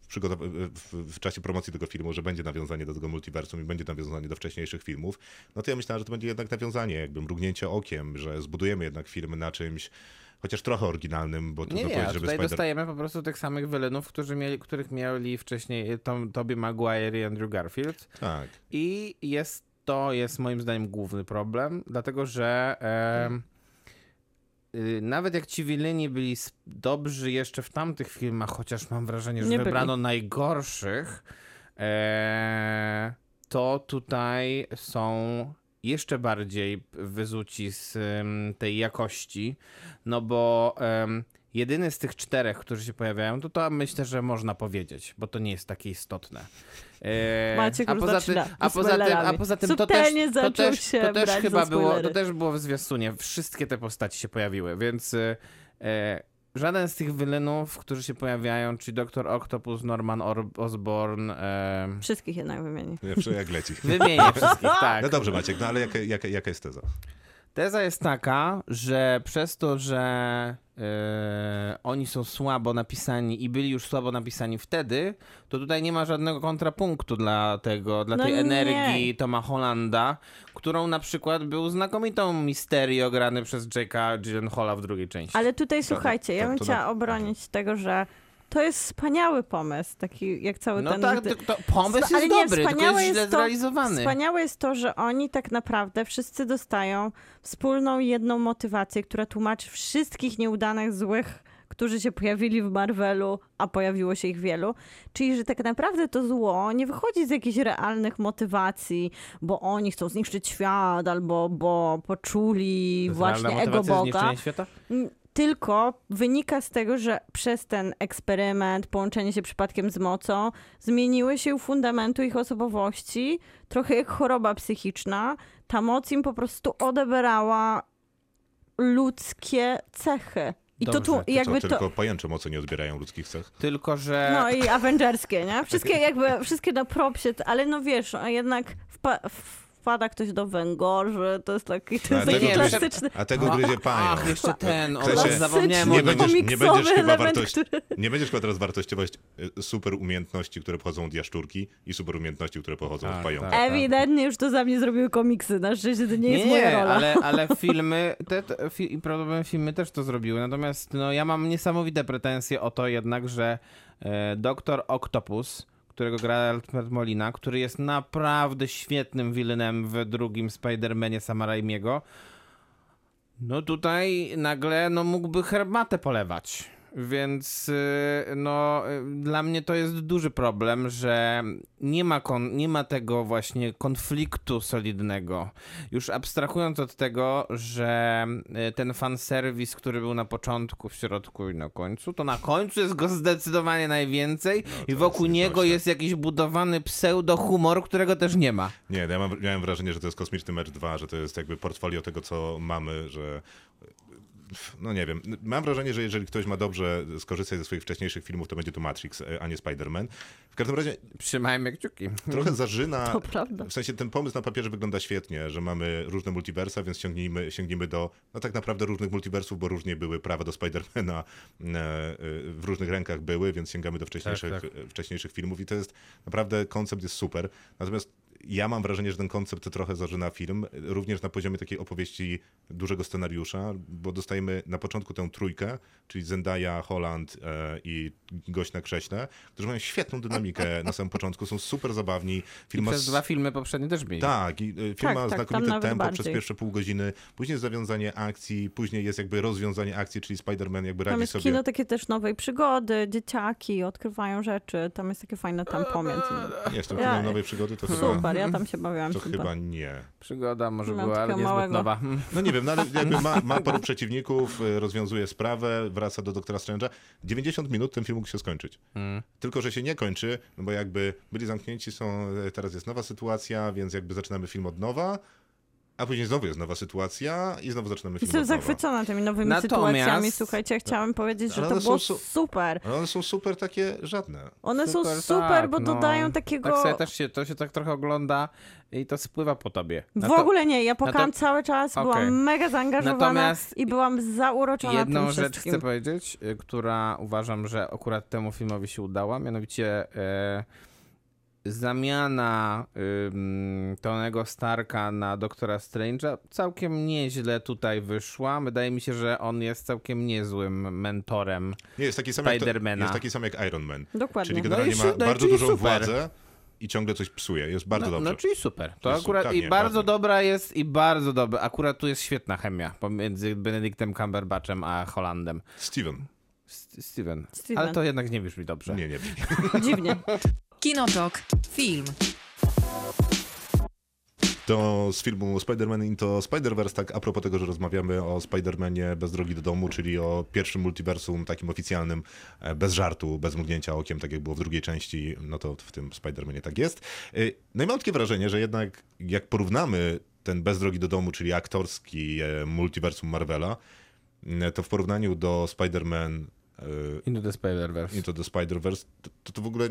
w, w czasie promocji tego filmu, że będzie nawiązanie do tego multiversum i będzie nawiązanie do wcześniejszych filmów, no to ja myślałem, że to będzie jednak nawiązanie, jakby mrugnięcie okiem, że zbudujemy jednak film na czymś chociaż trochę oryginalnym, bo Nie, trudno nie, a powiedzieć, żeby Spider... dostajemy po prostu tych samych wilenów, którzy mieli, których mieli wcześniej Tom, Tobey Maguire i Andrew Garfield. Tak. I jest to jest moim zdaniem główny problem, dlatego że em, y, nawet jak ci wileni byli dobrzy jeszcze w tamtych filmach, chociaż mam wrażenie, że Nie byli. wybrano najgorszych, e, to tutaj są jeszcze bardziej wyzuci z tej jakości, no bo jedyny z tych czterech, którzy się pojawiają, to to myślę, że można powiedzieć, bo to nie jest takie istotne. E, Maciek a poza tym, zaczyna a poza tym, a poza tym to też, to też, się to też chyba było, to też było w zwiastunie. Wszystkie te postaci się pojawiły, więc e, e, żaden z tych wylenów, którzy się pojawiają, czyli Doktor Octopus, Norman Or- Osborn, e, Wszystkich jednak wymieni. Jak leci. wymienię wszystkich, tak. No dobrze Maciek, no ale jaka, jaka, jaka jest teza? Teza jest taka, że przez to, że e, oni są słabo napisani i byli już słabo napisani wtedy, to tutaj nie ma żadnego kontrapunktu dla tego, dla No tej nie. energii Toma Hollanda, którą na przykład był znakomitą Misterio grany przez Jake'a Gyllenhaala w drugiej części. Ale tutaj słuchajcie, ja to- bym to chciała na- obronić tego, że to jest wspaniały pomysł, taki jak cały No ten... tak, to, to pomysł Ale jest nie, dobry, tylko jest źle jest to- zrealizowany. Wspaniałe jest to, że oni tak naprawdę wszyscy dostają wspólną jedną motywację, która tłumaczy wszystkich nieudanych, złych którzy się pojawili w Marvelu, a pojawiło się ich wielu. Czyli, że tak naprawdę to zło nie wychodzi z jakichś realnych motywacji, bo oni chcą zniszczyć świat, albo bo poczuli To właśnie ego Boga. zniszczenia świata? Tylko wynika z tego, że przez ten eksperyment, połączenie się przypadkiem z mocą, zmieniły się fundamentu ich osobowości, trochę jak choroba psychiczna. Ta moc im po prostu odebrała ludzkie cechy. I to Dobrze, tu to jakby Co, to. tylko pajęcze moce nie odbierają ludzkich cech. Tylko, że... No i Avengerskie, nie? Wszystkie jakby, wszystkie na propsie, ale no wiesz, a jednak wpa wpada ktoś do węgorzy, to jest taki, to jest taki tego- klasyczny. A tego gryzie pająk. Ach, jeszcze ten, o, zapomniałem nie będziesz, nie będziesz chyba który- nie będziesz chyba teraz wartościować y, super umiejętności, które pochodzą od jaszczurki i super umiejętności, które pochodzą Tak, od pająka. tak. Ewidentnie już to za mnie zrobiły komiksy. Na szczęście to nie jest moja rola. ale, ale filmy, te, te, fi, i prawdopodobnie filmy też to zrobiły, natomiast no, ja mam niesamowite pretensje o to jednak, że e, Doktor Octopus, którego gra Alfred Molina, który jest naprawdę świetnym villainem w drugim Spider-Manie Sama no tutaj nagle no, mógłby herbatę polewać. Więc y, no, y, dla mnie to jest duży problem, że nie ma, kon, nie ma tego właśnie konfliktu solidnego. Już abstrahując od tego, że y, ten fanserwis, który był na początku, w środku i na końcu, to na końcu jest go zdecydowanie najwięcej i wokół jest niego jest jakiś budowany pseudo-humor, którego też nie ma. Nie, ja mam, miałem wrażenie, że to jest kosmiczny mecz 2, że to jest jakby portfolio tego, co mamy, że no nie wiem, mam wrażenie, że jeżeli ktoś ma dobrze skorzystać ze swoich wcześniejszych filmów, to będzie to Matrix, e, a nie Spider-Man. W każdym razie Trzymajmy kciuki. trochę zażyna, To prawda. w sensie ten pomysł na papierze wygląda świetnie, że mamy różne multiversa, więc sięgnijmy, sięgnijmy do, no tak naprawdę różnych multiversów, bo różnie były prawa do Spidermana, e, e, w różnych rękach były, więc sięgamy do wcześniejszych, Tak, tak. wcześniejszych filmów i to jest naprawdę, koncept jest super. Natomiast ja mam wrażenie, że ten koncept trochę zażyna film, również na poziomie takiej opowieści dużego scenariusza, bo dostajemy na początku tę trójkę, czyli Zendaya, Holland e, i gość na krześle, którzy mają świetną dynamikę na samym początku, są super zabawni. Film I ma przez dwa filmy poprzednie też mieli. tak, i y, film Tak, ma tak, tam znakomite tempo przez bardziej. pierwsze pół godziny, później jest zawiązanie akcji, później jest jakby rozwiązanie akcji, czyli Spider-Man jakby Tam radzi jest sobie. kino takie też nowej przygody, dzieciaki odkrywają rzeczy, tam jest takie fajne tempo między nimi. Tym Ja- filmem nowej przygody to chyba, Super, ja tam się bawiłam to super. chyba nie. Przygoda może Miałem była, ale niezbyt nowa. No nie wiem, no ale jakby ma, ma paru przeciwników, y, rozwiązuje sprawę, wraca do Doktora Strange'a. 90 minut ten film mógł się skończyć. Mm. Tylko, że się nie kończy, no bo jakby byli zamknięci, są, e, teraz jest nowa sytuacja, więc jakby zaczynamy film od nowa, a później znowu jest nowa sytuacja i znowu zaczynamy film Jestem zachwycona tymi nowymi Natomiast- sytuacjami. Słuchajcie, ja chciałam powiedzieć, że to było su- super. Ale one są super takie żadne. One są Super, super, tak, bo no. dodają takiego... Tak sobie też się, to się tak trochę ogląda i to spływa po tobie. W Na to- ogóle nie, ja płakałam to- cały czas, Okej. byłam mega zaangażowana Natomiast i byłam zauroczona Jedną tym rzecz wszystkim. chcę powiedzieć, y, która uważam, że akurat temu filmowi się udała, mianowicie e, zamiana ym, Tonego Starka na Doktora Strange'a całkiem nieźle tutaj wyszła. Wydaje mi się, że on jest całkiem niezłym mentorem. Nie, jest taki sam, jak, to, Spidermana. jest taki sam jak Iron Man. Dokładnie. Czyli No generalnie i ma no bardzo dużą super. władzę i ciągle coś psuje. Jest bardzo no, dobrze. no czyli super. To, jest akurat super, i nie, bardzo bardzo. dobra jest i bardzo dobra. Akurat tu jest świetna chemia pomiędzy Benedictem Cumberbatchem a Hollandem. Steven. Steven. Steven. Ale to jednak nie brzmi dobrze. Nie, nie. Dziwnie. Kinotok. Film. To z filmu Spider-Man Into Spider-Verse, tak a propos tego, że rozmawiamy o Spider-Manie bez drogi do domu, czyli o pierwszym multiversum takim oficjalnym, e, bez żartu, bez mrugnięcia okiem, tak jak było w drugiej części, no to w tym Spider-Manie tak jest. Y, No i mam takie wrażenie, że jednak jak porównamy ten bez drogi do domu, czyli aktorski e, multiversum Marvela, to w porównaniu do Spider-Man e, Into the Spider-Verse. Into the Spider-Verse, to, to w ogóle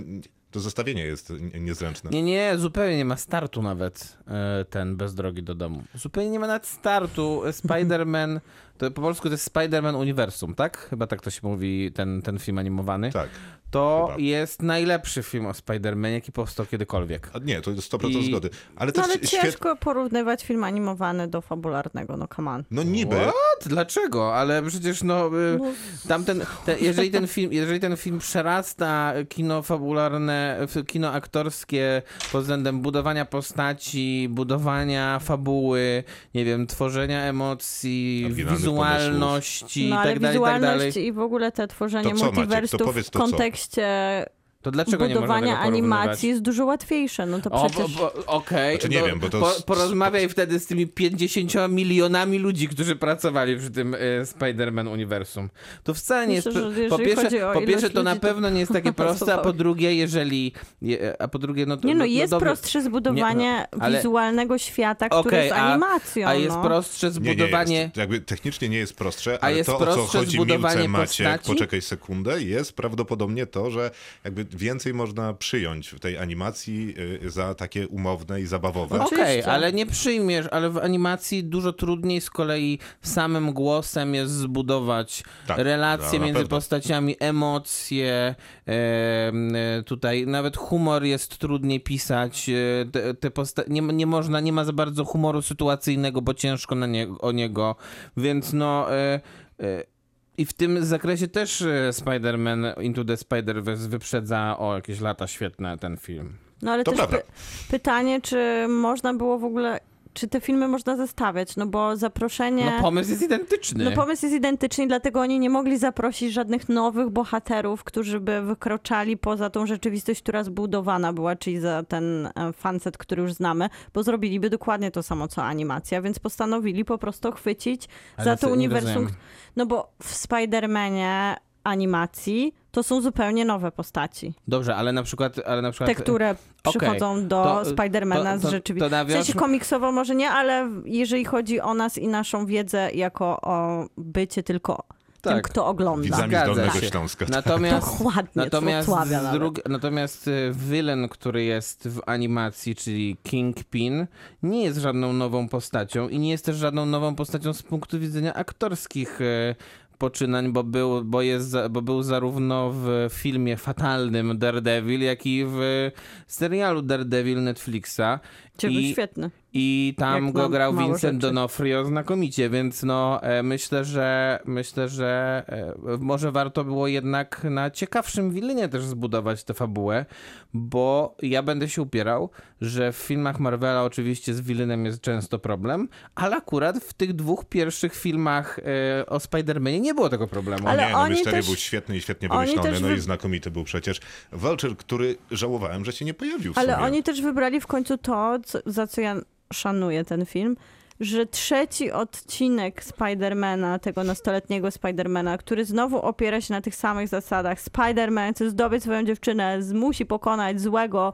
to zestawienie jest nie- niezręczne. Nie, nie, zupełnie nie ma startu nawet e, ten bez drogi do domu. Zupełnie nie ma nawet startu. E, Spider-Man, to po polsku to jest Spider-Man Uniwersum, tak? Chyba tak to się mówi, ten, ten film animowany. Tak. To chyba. jest najlepszy film o Spider-Manie, jaki powstał kiedykolwiek. A nie, to jest 100% I- zgody. Ale No ale ciężko porównywać film animowany do fabularnego, no come on. No niby. What? Dlaczego? Ale przecież no, y, No, tamten, te, jeżeli, ten film, jeżeli ten film przerasta kino fabularne, kino aktorskie pod względem budowania postaci, budowania fabuły, nie wiem, tworzenia emocji, wizualności No i ale tak dalej, tak wizualność dalej, i w ogóle te tworzenie To co, Maciek, to multiversów powiedz w to co? To dlaczego nie można animacji jest dużo łatwiejsze. No to O, przecież... okej. Znaczy nie no, wiem, bo to po, porozmawiaj wtedy z tymi 50 milionami ludzi, którzy pracowali przy tym y, Spider-Man uniwersum. To wcale nie Myślę, jest... że po pierwsze, po pierwsze to na ludzi, to pewno nie jest takie proste, a po drugie, jeżeli... je- A po drugie, no to... Nie no, jest dobra. prostsze zbudowanie Nie, no, ale- wizualnego świata, który Okej, jest a- animacją. A jest no. prostsze Nie, nie zbudowanie... jest. Jakby technicznie nie jest prostsze, A ale jest to, o co chodzi zbudowanie Milce Maciek, postaci? poczekaj sekundę, jest prawdopodobnie to, że jakby więcej można przyjąć w tej animacji y, za takie umowne i zabawowe. Okej, Oczywiście. ale nie przyjmiesz, ale w animacji dużo trudniej z kolei samym głosem jest zbudować Tak, relacje no, między pewno. postaciami, emocje, em, e, tutaj nawet humor jest trudniej pisać, e, te, te posta- nie, nie można, nie ma za bardzo humoru sytuacyjnego, bo ciężko na nie, o niego, więc no... E, e, i w tym zakresie też e, Spider-Man Into the Spider-Verse wyprzedza o jakieś lata świetne ten film. No ale To też py- pytanie, czy można było w ogóle, czy te filmy można zestawiać, no bo zaproszenie... No pomysł jest identyczny. No pomysł jest identyczny, dlatego oni nie mogli zaprosić żadnych nowych bohaterów, którzy by wykroczali poza tą rzeczywistość, która zbudowana była, czyli za ten e, fanset, który już znamy, bo zrobiliby dokładnie to samo, co animacja, więc postanowili po prostu chwycić Ale za to uniwersum. No bo w Spider-Manie animacji to są zupełnie nowe postaci. Dobrze, ale na przykład... Ale na przykład Te, które przychodzą do to- Spidermana to- z to- rzeczywistości. to W sensie nawiąż- komiksowo może nie, ale jeżeli chodzi o nas i naszą wiedzę jako o bycie tylko tym, Tak. kto ogląda. Widzami Zgadza z się. Śląska. Natomiast, Dokładnie, natomiast, z drug, natomiast y, villain, który jest w animacji, czyli Kingpin, nie jest żadną nową postacią i nie jest też żadną nową postacią z punktu widzenia aktorskich y, poczynań, bo był, bo jest, bo był zarówno w filmie fatalnym Daredevil, jak i w serialu Daredevil Netflixa. Był I- świetny. I tam Jak go grał Vincent rzeczy. D'Onofrio znakomicie, więc no e, myślę, że myślę, że e, może warto było jednak na ciekawszym wilynie też zbudować tę fabułę, bo ja będę się upierał, że w filmach Marvela oczywiście z wilynem jest często problem, ale akurat w tych dwóch pierwszych filmach e, o Spider-Manie nie było tego problemu. Ale nie, no oni Mysterio też- był świetny i świetnie wymyślony, też no wy- i znakomity był przecież. Vulture, który żałowałem, że się nie pojawił w Ale sumie. oni też wybrali w końcu to, co, za co ja szanuję ten film, że trzeci odcinek Spidermana, tego nastoletniego Spidermana, który znowu opiera się na tych samych zasadach. Spiderman chce zdobyć swoją dziewczynę, z- musi pokonać złego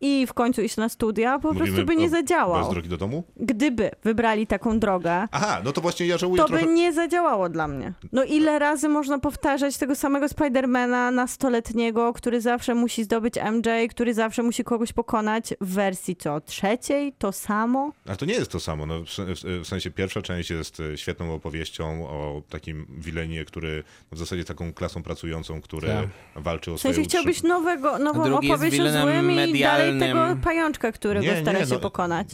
i w końcu iść na studia, po Mówimy prostu by nie zadziałał. Bez drogi do domu? Gdyby wybrali taką drogę, Aha, no to właśnie ja żałuję to trochę... by nie zadziałało dla mnie. No ile razy można powtarzać tego samego Spidermana nastoletniego, który zawsze musi zdobyć MJ, który zawsze musi kogoś pokonać w wersji co, trzeciej? To samo? Ale to nie jest to samo. No, w, sensie pierwsza część jest e, świetną opowieścią o takim wilenie, który w zasadzie taką klasą pracującą, który Tak. walczy o W sensie swoje chciałbyś nowego, nową drugi opowieść o złym i dalej tego pajączka, którego Nie, stara nie, się no- pokonać.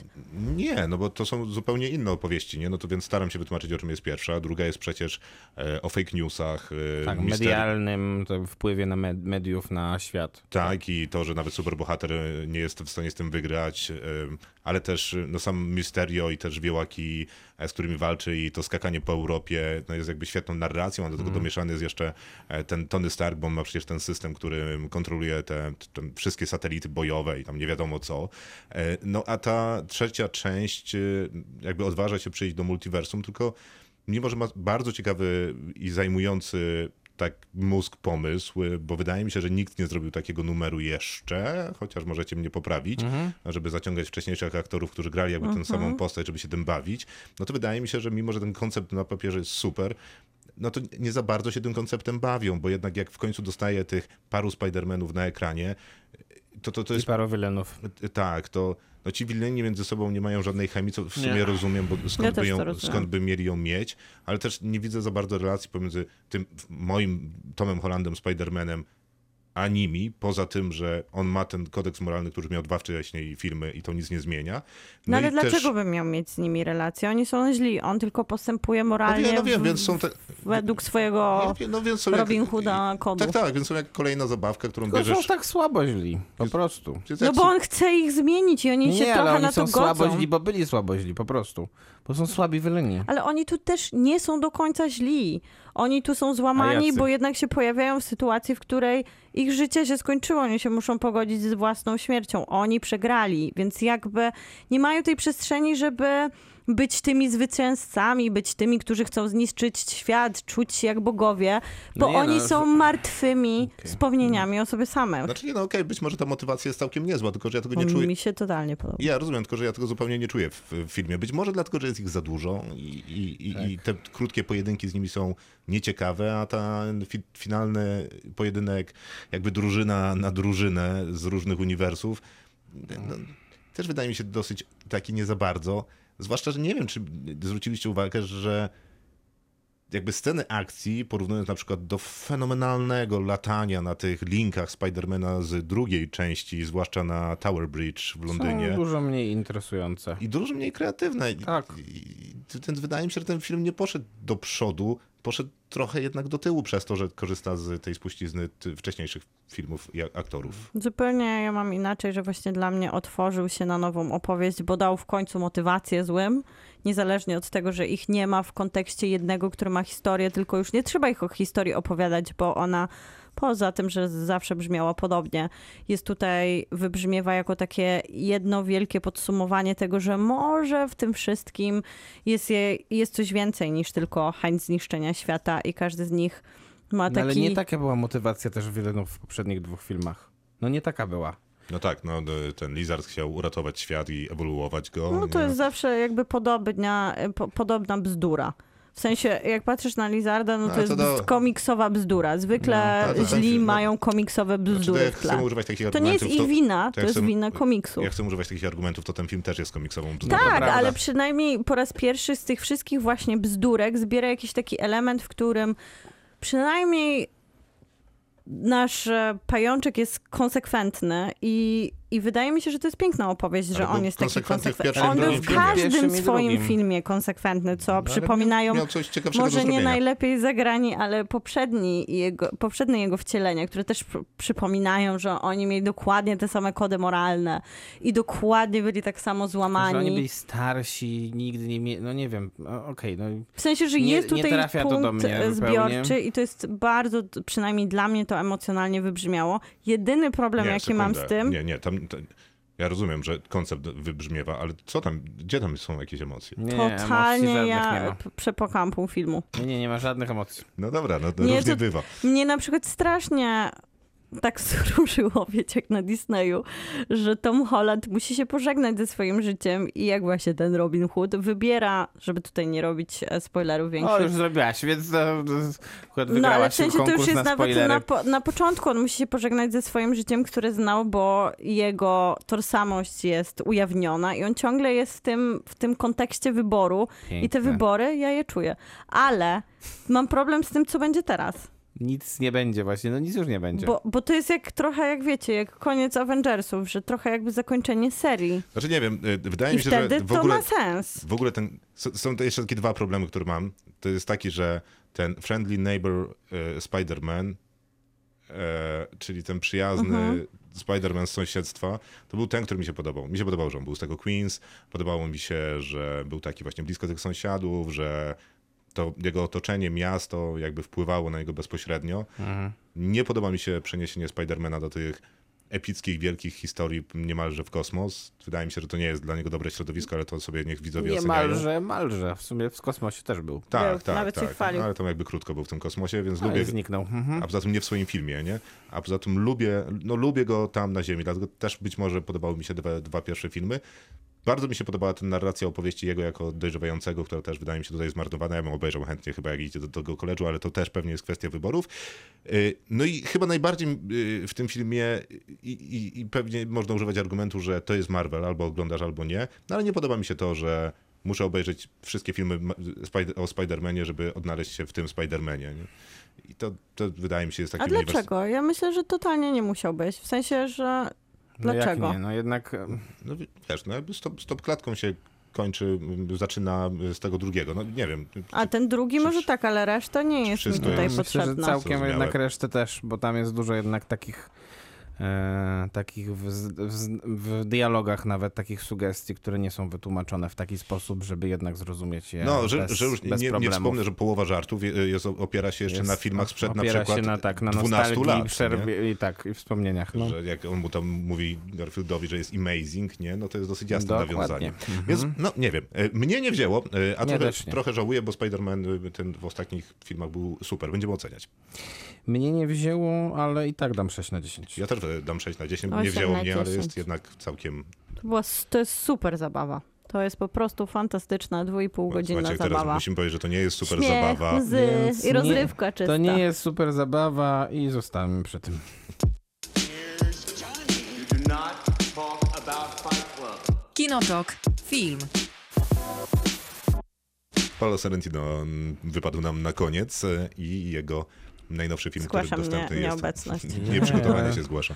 Nie, no bo to są zupełnie inne opowieści, nie? No to więc staram się wytłumaczyć, o czym jest pierwsza. Druga jest przecież e, o fake newsach. E, tak, misteri- medialnym to wpływie na med- mediów na świat. Tak, i to, że nawet superbohater e, nie jest w stanie z tym wygrać, e, ale też e, no, sam Mysterio i też wiełaki, e, z którymi walczy i to skakanie po Europie no, jest jakby świetną narracją, a do tego domieszany jest jeszcze e, ten Tony Stark, bo on ma przecież ten system, który kontroluje te, te wszystkie satelity bojowe i tam nie wiadomo co. E, No a ta trzecia część jakby odważa się przyjść do multiversum, tylko mimo, że ma bardzo ciekawy i zajmujący tak mózg pomysł, y, bo wydaje mi się, że nikt nie zrobił takiego numeru jeszcze, chociaż możecie mnie poprawić, żeby zaciągać wcześniejszych aktorów, którzy grali jakby tę samą postać, żeby się tym bawić, no to wydaje mi się, że mimo, że ten koncept na papierze jest super, no to nie za bardzo się tym konceptem bawią, bo jednak jak w końcu dostaje tych paru Spider-Manów na ekranie, to, to, to I jest paru wilenów. tak, to no ci wileni między sobą nie mają żadnej chemii, co w sumie Nie. rozumiem, bo skąd, też by ją, skąd by mieli ją mieć, ale też nie widzę za bardzo relacji pomiędzy tym moim Tomem Hollandem, Spider-Manem animi, poza tym, że on ma ten kodeks moralny, który miał dwa wcześniej filmy i to nic nie zmienia. No, ale i dlaczego też- bym miał mieć z nimi relację? Oni są źli, on tylko postępuje moralnie No wiem, no wiem, w- więc są te... według swojego no więc są Robin jak, Hooda kodu. Tak, tak, więc są jak kolejna zabawka, którą Tylko są bierzesz... tak słabo źli, po Jest- prostu. Więc No bo są- on chce ich zmienić i oni się Nie, ale trochę oni na to są słabo godzą. źli, bo byli słabo źli, po prostu. Bo są słabi wyleni. Ale oni tu też nie są do końca źli. Oni tu są złamani, bo jednak się pojawiają w sytuacji, w której ich życie się skończyło. Oni się muszą pogodzić z własną śmiercią. Oni przegrali, więc jakby nie mają tej przestrzeni, żeby być tymi zwycięzcami, być tymi, którzy chcą zniszczyć świat, czuć się jak bogowie, bo No oni no, są że- martwymi Okej. wspomnieniami o sobie samych. Znaczy nie, no okej, być może ta motywacja jest całkiem niezła, tylko że ja tego nie czuję. Mi się totalnie podoba. Ja rozumiem, tylko że ja tego zupełnie nie czuję w, w filmie. Być może dlatego, że jest ich za dużo i, i, i, i Tak. te krótkie pojedynki z nimi są nieciekawe, a ten fi, finalny pojedynek, jakby drużyna na drużynę z różnych uniwersów, no, też wydaje mi się dosyć taki nie za bardzo. Zwłaszcza, że nie wiem, czy zwróciliście uwagę, że jakby sceny akcji, porównując na przykład do fenomenalnego latania na tych linkach Spidermana z drugiej części, zwłaszcza na Tower Bridge w Londynie. Są dużo mniej interesujące. I dużo mniej kreatywne. Tak. I, i, ten, wydaje mi się, że ten film nie poszedł do przodu, poszedł trochę jednak do tyłu przez to, że korzysta z tej spuścizny wcześniejszych filmów i aktorów. Zupełnie ja mam inaczej, że właśnie dla mnie otworzył się na nową opowieść, bo dał w końcu motywację złym, niezależnie od tego, że ich nie ma w kontekście jednego, który ma historię, tylko już nie trzeba ich o historii opowiadać, bo ona poza tym, że zawsze brzmiała podobnie, jest tutaj, wybrzmiewa jako takie jedno wielkie podsumowanie tego, że może w tym wszystkim jest, je, jest coś więcej niż tylko chęć zniszczenia świata i każdy z nich ma No, taki... ale nie taka była motywacja też wielu w poprzednich dwóch filmach. No nie taka była. No tak, no, ten Lizard chciał uratować świat i ewoluować go. No to nie? jest zawsze jakby podobna, po, podobna bzdura. W sensie, jak patrzysz na Lizarda, no No, to jest to do- komiksowa bzdura. Zwykle No, to- to- źli no- mają komiksowe Znaczy, to bzdury tle. chcemy używać takich To nie jest ich wina, to ja jest chcę- wina komiksu. Jak chcę używać takich argumentów, to ten film też jest komiksową bzdurą. Tak, prawda. ale przynajmniej po raz pierwszy z tych wszystkich właśnie bzdurek zbiera jakiś taki element, w którym przynajmniej nasz e, pajączek jest konsekwentny i, i wydaje mi się, że to jest piękna opowieść, że Ale on jest taki konsekwentny On był w każdym swoim drugim. filmie konsekwentny, co No, przypominają Miał coś ciekawszego może nie najlepiej zagrani, ale poprzedni jego, poprzednie jego wcielenia, które też pr- przypominają, że oni mieli dokładnie te same kody moralne i dokładnie byli tak samo Że oni złamani. byli starsi, nigdy nie mieli, no nie wiem, okej, no W sensie, że Nie- jest nie tutaj trafia to do punkt mnie e, zupełnie. zbiorczy i to jest bardzo, przynajmniej dla mnie to emocjonalnie wybrzmiało. Jedyny problem, Nie, jaki mam z sekundę. tym, Nie, nie, tam, to, ja rozumiem, że koncept wybrzmiewa, ale co tam, gdzie tam są jakieś emocje? nie, emocji totalnie nie ja ma. p- przepłakałam pół filmu. Nie, nie, nie ma żadnych emocji. No dobra, no, no Nie, różnie to- bywa. Mnie na przykład strasznie tak skruszyło, wiecie, jak na Disneyu, że Tom Holland musi się pożegnać ze swoim życiem i jak właśnie ten Robin Hood wybiera, żeby tutaj nie robić e, spoilerów większych. O, już zrobiłaś, więc No wygrałaś ale w sensie to już jest na nawet na, po, na początku. On musi się pożegnać ze swoim życiem, które znał, bo jego tożsamość jest ujawniona i on ciągle jest w tym, w tym kontekście wyboru i te Piękne. wybory ja je czuję. Ale mam problem z tym, co będzie teraz. Nic nie będzie właśnie, no nic już nie będzie. Bo, bo to jest jak trochę, jak wiecie, jak koniec Avengersów, że trochę jakby zakończenie serii. Znaczy nie wiem, y, wydaje I mi się, wtedy że w to ogóle, ma sens. w ogóle ten, są to jeszcze takie dwa problemy, które mam. To jest taki, że ten friendly neighbor y, Spider-Man, e, czyli ten przyjazny Mhm. Spider-Man z sąsiedztwa, to był ten, który mi się podobał. Mi się podobał, że on był z tego Queens, podobało mi się, że był taki właśnie blisko tych sąsiadów, że to jego otoczenie, miasto jakby wpływało na niego bezpośrednio. Mhm. Nie podoba mi się przeniesienie Spidermana do tych epickich, wielkich historii niemalże w kosmos. Wydaje mi się, że to nie jest dla niego dobre środowisko, ale to sobie niech widzowie oceniają. Niemalże, malże. W sumie w kosmosie też był. Tak, Był, tak, nawet się tak. chwalił. Ale to jakby krótko był w tym kosmosie, więc No lubię... zniknął. Mhm. A poza tym nie w swoim filmie, nie? A poza tym lubię, no lubię go tam na ziemi, dlatego też być może podobały mi się dwa, dwa pierwsze filmy. Bardzo mi się podobała ta narracja opowieści jego jako dojrzewającego, która też wydaje mi się tutaj zmarnowana. Ja bym obejrzał chętnie chyba jak idzie do tego koledżu, ale to też pewnie jest kwestia wyborów. Yy, No i chyba najbardziej yy, w tym filmie i, i, i pewnie można używać argumentu, że to jest Marvel, albo oglądasz, albo nie, no ale nie podoba mi się to, że muszę obejrzeć wszystkie filmy o Spider-Manie, żeby odnaleźć się w tym Spider-Manie. Nie? I to, to wydaje mi się jest taki A dlaczego? Ja myślę, że totalnie nie musiał być. W sensie, że No jak Dlaczego? nie? No jednak e, No wi- wiesz, no jakby stop, stop klatką się kończy, zaczyna z tego drugiego. No nie wiem. A ten drugi Przecież może tak, ale reszta nie jest mi tutaj jest- myślę, że potrzebna. całkiem Zrozumiałe. jednak resztę też, bo tam jest dużo jednak takich e, takich w, w, w dialogach nawet takich sugestii, które nie są wytłumaczone w taki sposób, żeby jednak zrozumieć je No, że, bez, że już bez nie, nie wspomnę, że połowa żartów je- jest, opiera się jeszcze Jest- na filmach sprzed na przykład się na, tak, na 12 nostalgii, lat. nie? przerwie i tak, i wspomnieniach. No. Że jak on mu tam mówi Garfieldowi, że jest amazing, nie? No to jest dosyć jasne Dokładnie. nawiązanie. Mhm. Więc, no nie wiem, e, mnie nie wzięło, e, a trochę, trochę żałuję, bo Spider-Man e, ten w ostatnich filmach był super. Będziemy oceniać. Mnie nie wzięło, ale i tak dam 6 na 10. Ja też dam 6 na 10, nie Osiem wzięło mnie, ale 10. jest jednak całkiem... To, była, to jest super zabawa. To jest po prostu fantastyczna, dwójpół godzinna Maciek, teraz zababa. musimy powiedzieć, że to nie jest super Śmiech, zabawa. łzy Więc i nie- rozrywka czysta. To nie jest super zabawa i zostawmy przy tym. Kinotok. Film. Paolo Sorrentino wypadł nam na koniec e, i jego najnowszy film, Zgłaszam który dostępny nie- jest. nieobecność. Nieprzygotowanie się zgłasza.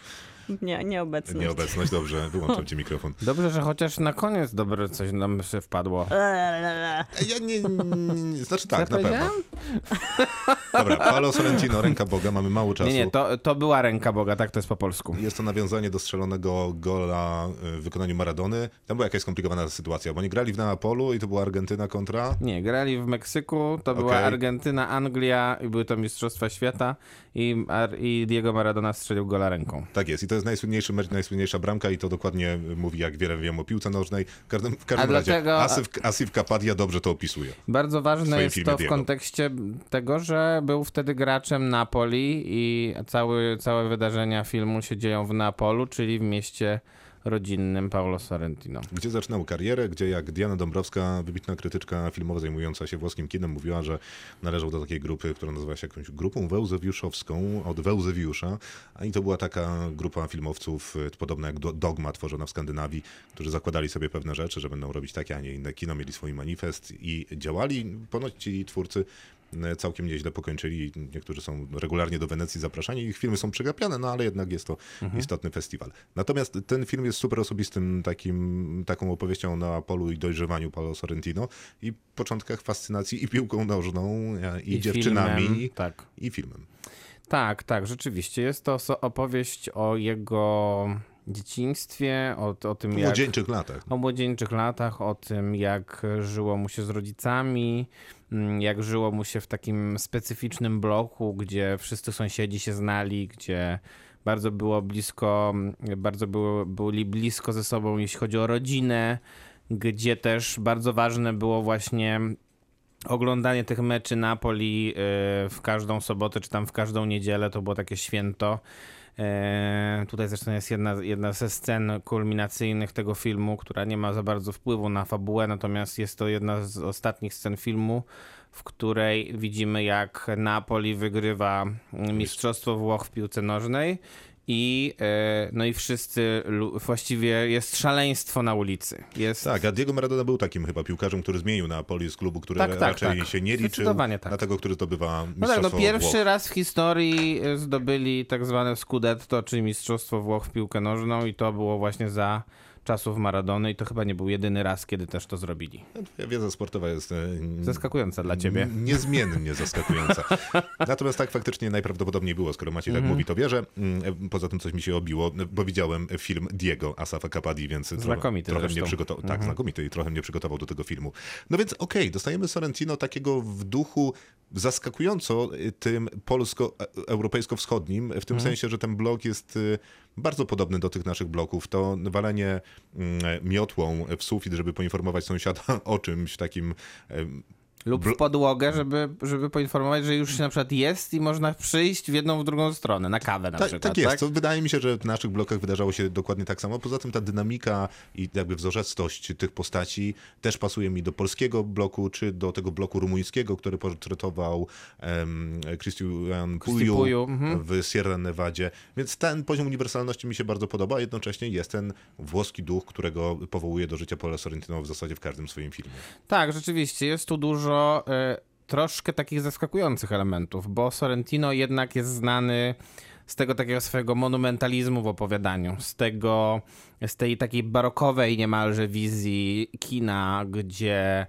Nie, nieobecność. Nieobecność, dobrze, wyłączam ci mikrofon. Dobrze, że chociaż na koniec dobre coś nam się wpadło. E, Ja nie, nie znaczy tak, na pewno. Dobra, Paolo Sorrentino, Ręka Boga, mamy mało czasu. Nie, nie, to, to była ręka Boga, tak to jest po polsku. Jest to nawiązanie do strzelonego gola y, w wykonaniu Maradony. Tam była jakaś skomplikowana sytuacja, bo oni grali w Neapolu i to była Argentyna kontra... Nie, grali w Meksyku, to była. Argentyna, Anglia i były to Mistrzostwa Świata i, i Diego Maradona strzelił gola ręką. Tak jest i to jest najsłynniejszy mecz, najsłynniejsza bramka i to dokładnie mówi, jak wiele wiem o piłce nożnej. W każdym, w każdym razie Asif, Asif Kapadia dobrze to opisuje. Bardzo ważne jest to w Diego. kontekście tego, że był wtedy graczem Napoli i cały, całe wydarzenia filmu się dzieją w Neapolu, czyli w mieście rodzinnym Paulo Sorrentino. Gdzie zaczynał karierę, gdzie jak Diana Dąbrowska, wybitna krytyczka filmowa zajmująca się włoskim kinem, mówiła, że należał do takiej grupy, która nazywa się jakąś grupą Wełzewiuszowską, od Wełzewiusza. A i to była taka grupa filmowców y, podobna jak Do- Dogma, tworzona w Skandynawii, którzy zakładali sobie pewne rzeczy, że będą robić takie, a nie inne kino, mieli swój manifest i działali. Ponoć ci twórcy całkiem nieźle pokończyli. Niektórzy są regularnie do Wenecji zapraszani. Ich filmy są przegapiane, no ale jednak jest to istotny festiwal. Natomiast ten film jest super osobistym takim, taką opowieścią na polu i dojrzewaniu Paolo Sorrentino i początkach fascynacji i piłką nożną, e, i, dziewczynami, filmem, tak. i filmem. Tak, tak, rzeczywiście. Jest to opowieść o jego dzieciństwie, o, o tym W jak... młodzieńczych latach. O młodzieńczych latach, o tym jak żyło mu się z rodzicami, jak żyło mu się w takim specyficznym bloku, gdzie wszyscy sąsiedzi się znali, gdzie bardzo było blisko, mm, bardzo było, byli blisko ze sobą, jeśli chodzi o rodzinę, gdzie też bardzo ważne było właśnie oglądanie tych meczy Napoli y, w każdą sobotę, czy tam w każdą niedzielę, to było takie święto. E, Tutaj zresztą jest jedna, jedna ze scen kulminacyjnych tego filmu, która nie ma za bardzo wpływu na fabułę, natomiast jest to jedna z ostatnich scen filmu, w której widzimy jak Napoli wygrywa Mistrzostwo Włoch w piłce nożnej i, e, no i wszyscy, właściwie jest szaleństwo na ulicy. Jest, Tak, a Diego Maradona był takim chyba piłkarzem, który zmienił Neapoli z klubu, który Tak, tak, raczej tak. się nie liczył, tak. na tego, który zdobywa No tak, mistrzostwo no pierwszy Włoch. raz w historii y, zdobyli tak zwane Scudetto, czyli Mistrzostwo Włoch w piłkę nożną i to było właśnie za czasów Maradony i to chyba nie był jedyny raz, kiedy też to zrobili. Twoja wiedza sportowa jest e, Zaskakująca dla ciebie. Niezmiennie zaskakująca. Natomiast tak faktycznie najprawdopodobniej było, skoro Maciej Mhm. tak mówi, to wierzę. Mm, Poza tym coś mi się obiło, bo widziałem film Diego Asafa Kapadi, więc trochę, Znakomity trochę mnie przygotował. Mhm. Tak, znakomity i trochę mnie przygotował do tego filmu. No więc okej, dostajemy Sorrentino takiego w duchu zaskakująco y, tym polsko-europejsko-wschodnim, w tym Mhm. sensie, że ten blok jest y, bardzo podobny do tych naszych bloków. To walenie mm, miotłą w sufit, żeby poinformować sąsiada o czymś takim Lub w podłogę, żeby, żeby poinformować, że już na przykład jest i można przyjść w jedną, w drugą stronę, na kawę na Tak, przykład. tak jest. To wydaje mi się, że w naszych blokach wydarzało się dokładnie tak samo. Poza tym ta dynamika i jakby wzorzestość tych postaci też pasuje mi do polskiego bloku, czy do tego bloku rumuńskiego, który portretował um, Christian Puyu, mhm. w Sierra Nevadzie. Więc ten poziom uniwersalności mi się bardzo podoba, a jednocześnie jest ten włoski duch, którego powołuje do życia Paolo Sorrentino w zasadzie w każdym swoim filmie. Tak, rzeczywiście, jest tu dużo. E, troszkę takich zaskakujących elementów, bo Sorrentino jednak jest znany z tego takiego swojego monumentalizmu w opowiadaniu, z tego, z tej takiej barokowej niemalże wizji kina, gdzie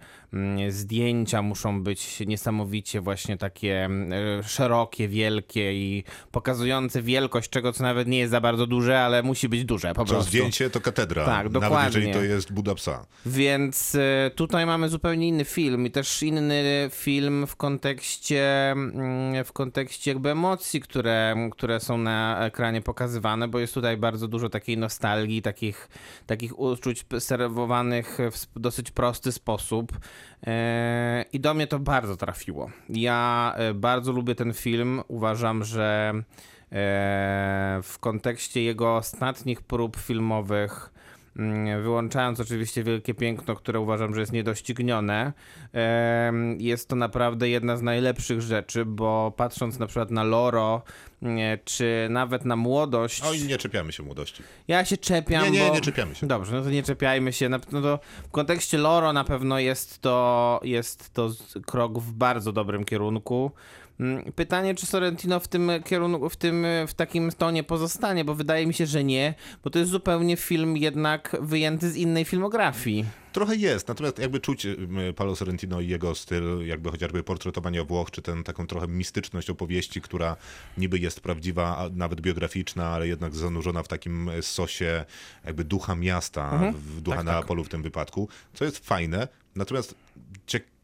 zdjęcia muszą być niesamowicie właśnie takie mm, szerokie, wielkie i pokazujące wielkość czego, co nawet nie jest za bardzo duże, ale musi być duże po To prostu. zdjęcie to katedra, Tak, nawet dokładnie. jeżeli to jest Buda Psa. Więc e, tutaj mamy zupełnie inny film i też inny film w kontekście, mm, w kontekście jakby emocji, które, które są na ekranie pokazywane, bo jest tutaj bardzo dużo takiej nostalgii, takich, takich uczuć serwowanych w dosyć prosty sposób. E, I do mnie to bardzo trafiło. Ja e, bardzo lubię ten film. Uważam, że e, w kontekście jego ostatnich prób filmowych, wyłączając oczywiście Wielkie Piękno, które uważam, że jest niedoścignione, jest to naprawdę jedna z najlepszych rzeczy, bo patrząc na przykład na Loro, nie, czy nawet na młodość, Oj, nie czepiamy się młodości. ja się czepiam, Nie, nie, bo... nie czepiamy się. Dobrze, no to nie czepiajmy się. No to w kontekście Loro na pewno jest to, jest to krok w bardzo dobrym kierunku. Mm, Pytanie, czy Sorrentino w tym kierunku, w tym, w takim tonie pozostanie, bo wydaje mi się, że nie, bo to jest zupełnie film jednak wyjęty z innej filmografii. Trochę jest, natomiast jakby czuć y, Paolo Sorrentino i jego styl, jakby chociażby portretowania Włoch, czy ten taką trochę mistyczność opowieści, która niby jest prawdziwa, a nawet biograficzna, ale jednak zanurzona w takim sosie jakby ducha miasta, w ducha Tak, tak. Neapolu w tym wypadku, co jest fajne. Natomiast ciekawe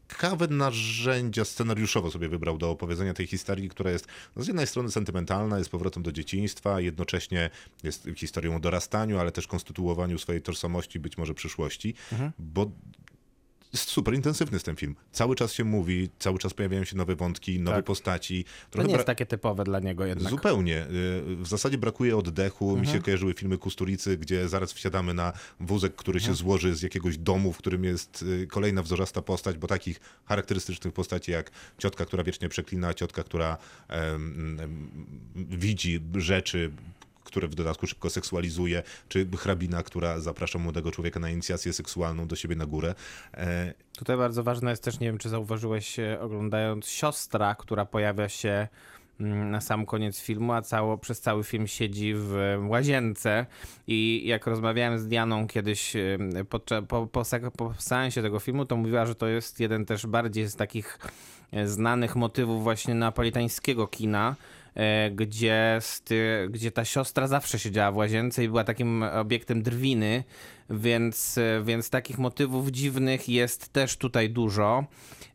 narzędzia scenariuszowo sobie wybrał do opowiedzenia tej historii, która jest no z jednej strony sentymentalna, jest powrotem do dzieciństwa, jednocześnie jest historią o dorastaniu, ale też konstytuowaniu swojej tożsamości, być może przyszłości, bo jest super intensywny jest ten film. Cały czas się mówi, cały czas pojawiają się nowe wątki, nowe Tak. postaci. To Trochę nie jest takie typowe dla niego jednak. Zupełnie. Y, W zasadzie brakuje oddechu. Mi się kojarzyły filmy Kusturicy, gdzie zaraz wsiadamy na wózek, który się złoży z jakiegoś domu, w którym jest y, kolejna wzorzasta postać, bo takich charakterystycznych postaci jak ciotka, która wiecznie przeklina, ciotka, która em, em, widzi rzeczy, które w dodatku szybko seksualizuje, czy hrabina, która zaprasza młodego człowieka na inicjację seksualną do siebie na górę. E, Tutaj bardzo ważne jest też, nie wiem czy zauważyłeś e, oglądając siostra, która pojawia się mm, na sam koniec filmu, a cało, przez cały film siedzi w łazience i jak rozmawiałem z Dianą kiedyś e, podczas, po, po, po seansie tego filmu, to mówiła, że to jest jeden też bardziej z takich znanych motywów właśnie napolitańskiego kina, gdzie, sty, gdzie ta siostra zawsze siedziała w łazience i była takim obiektem drwiny, więc, e, więc takich motywów dziwnych jest też tutaj dużo.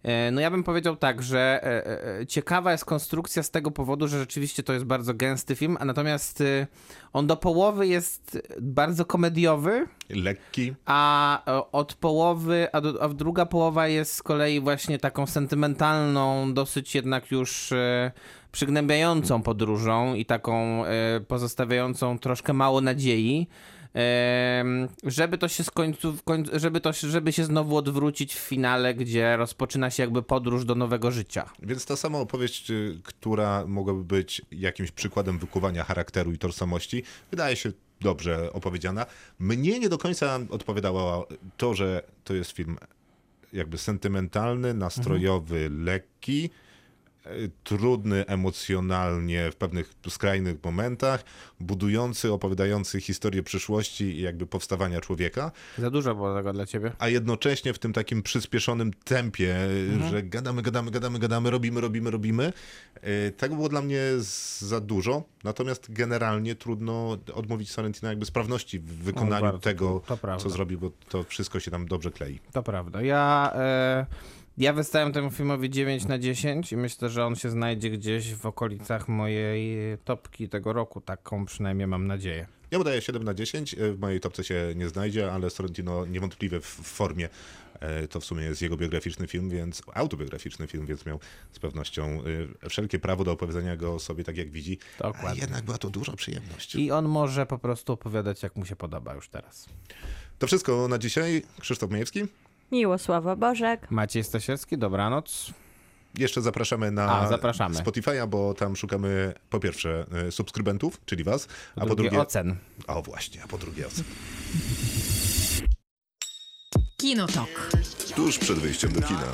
E, No ja bym powiedział tak, że e, e, ciekawa jest konstrukcja z tego powodu, że rzeczywiście to jest bardzo gęsty film, a natomiast e, on do połowy jest bardzo komediowy, lekki, a e, od połowy, a, do, a druga połowa jest z kolei właśnie taką sentymentalną, dosyć jednak już e, przygnębiającą podróżą i taką e, pozostawiającą troszkę mało nadziei. Żeby to się skońcu, żeby to, żeby się znowu odwrócić w finale, gdzie rozpoczyna się jakby podróż do nowego życia. Więc ta sama opowieść, y, która mogłaby być jakimś przykładem wykuwania charakteru i tożsamości, wydaje się dobrze opowiedziana. Mnie nie do końca odpowiadało to, że to jest film jakby sentymentalny, nastrojowy, lekki, y, trudny emocjonalnie w pewnych skrajnych momentach, budujący, opowiadający historię przyszłości i jakby powstawania człowieka Za dużo było tego dla ciebie. a jednocześnie w tym takim przyspieszonym tempie, że gadamy, gadamy, gadamy, gadamy, robimy, robimy, robimy. Tego było dla mnie za dużo, natomiast generalnie trudno odmówić Sorrentino jakby sprawności w wykonaniu bardzo, tego, co zrobił, bo to wszystko się tam dobrze klei. To prawda. Ja, e, ja wystawiam temu filmowi 9 na 10 i myślę, że on się znajdzie gdzieś w okolicach mojej topki tego roku. Taką przynajmniej mam nadzieję. Ja mu daję 7 na 10, yy, w mojej topce się nie znajdzie, ale Sorrentino niewątpliwie w formie. Yy, To w sumie jest jego biograficzny film, więc autobiograficzny film, więc miał z pewnością wszelkie prawo do opowiedzenia go o sobie tak jak widzi. A Dokładnie. jednak była to duża przyjemność. I on może po prostu opowiadać, jak mu się podoba już teraz. To wszystko na dzisiaj. Krzysztof Majewski. Miłosława Bożek. Maciej Stasierski, dobranoc. Jeszcze zapraszamy na A, zapraszamy. Spotify'a, bo tam szukamy po pierwsze e, subskrybentów, czyli was, Po a po drugie, drugie... ocen. O właśnie, a po drugie ocen. Kinotok. Tuż przed wyjściem do kina.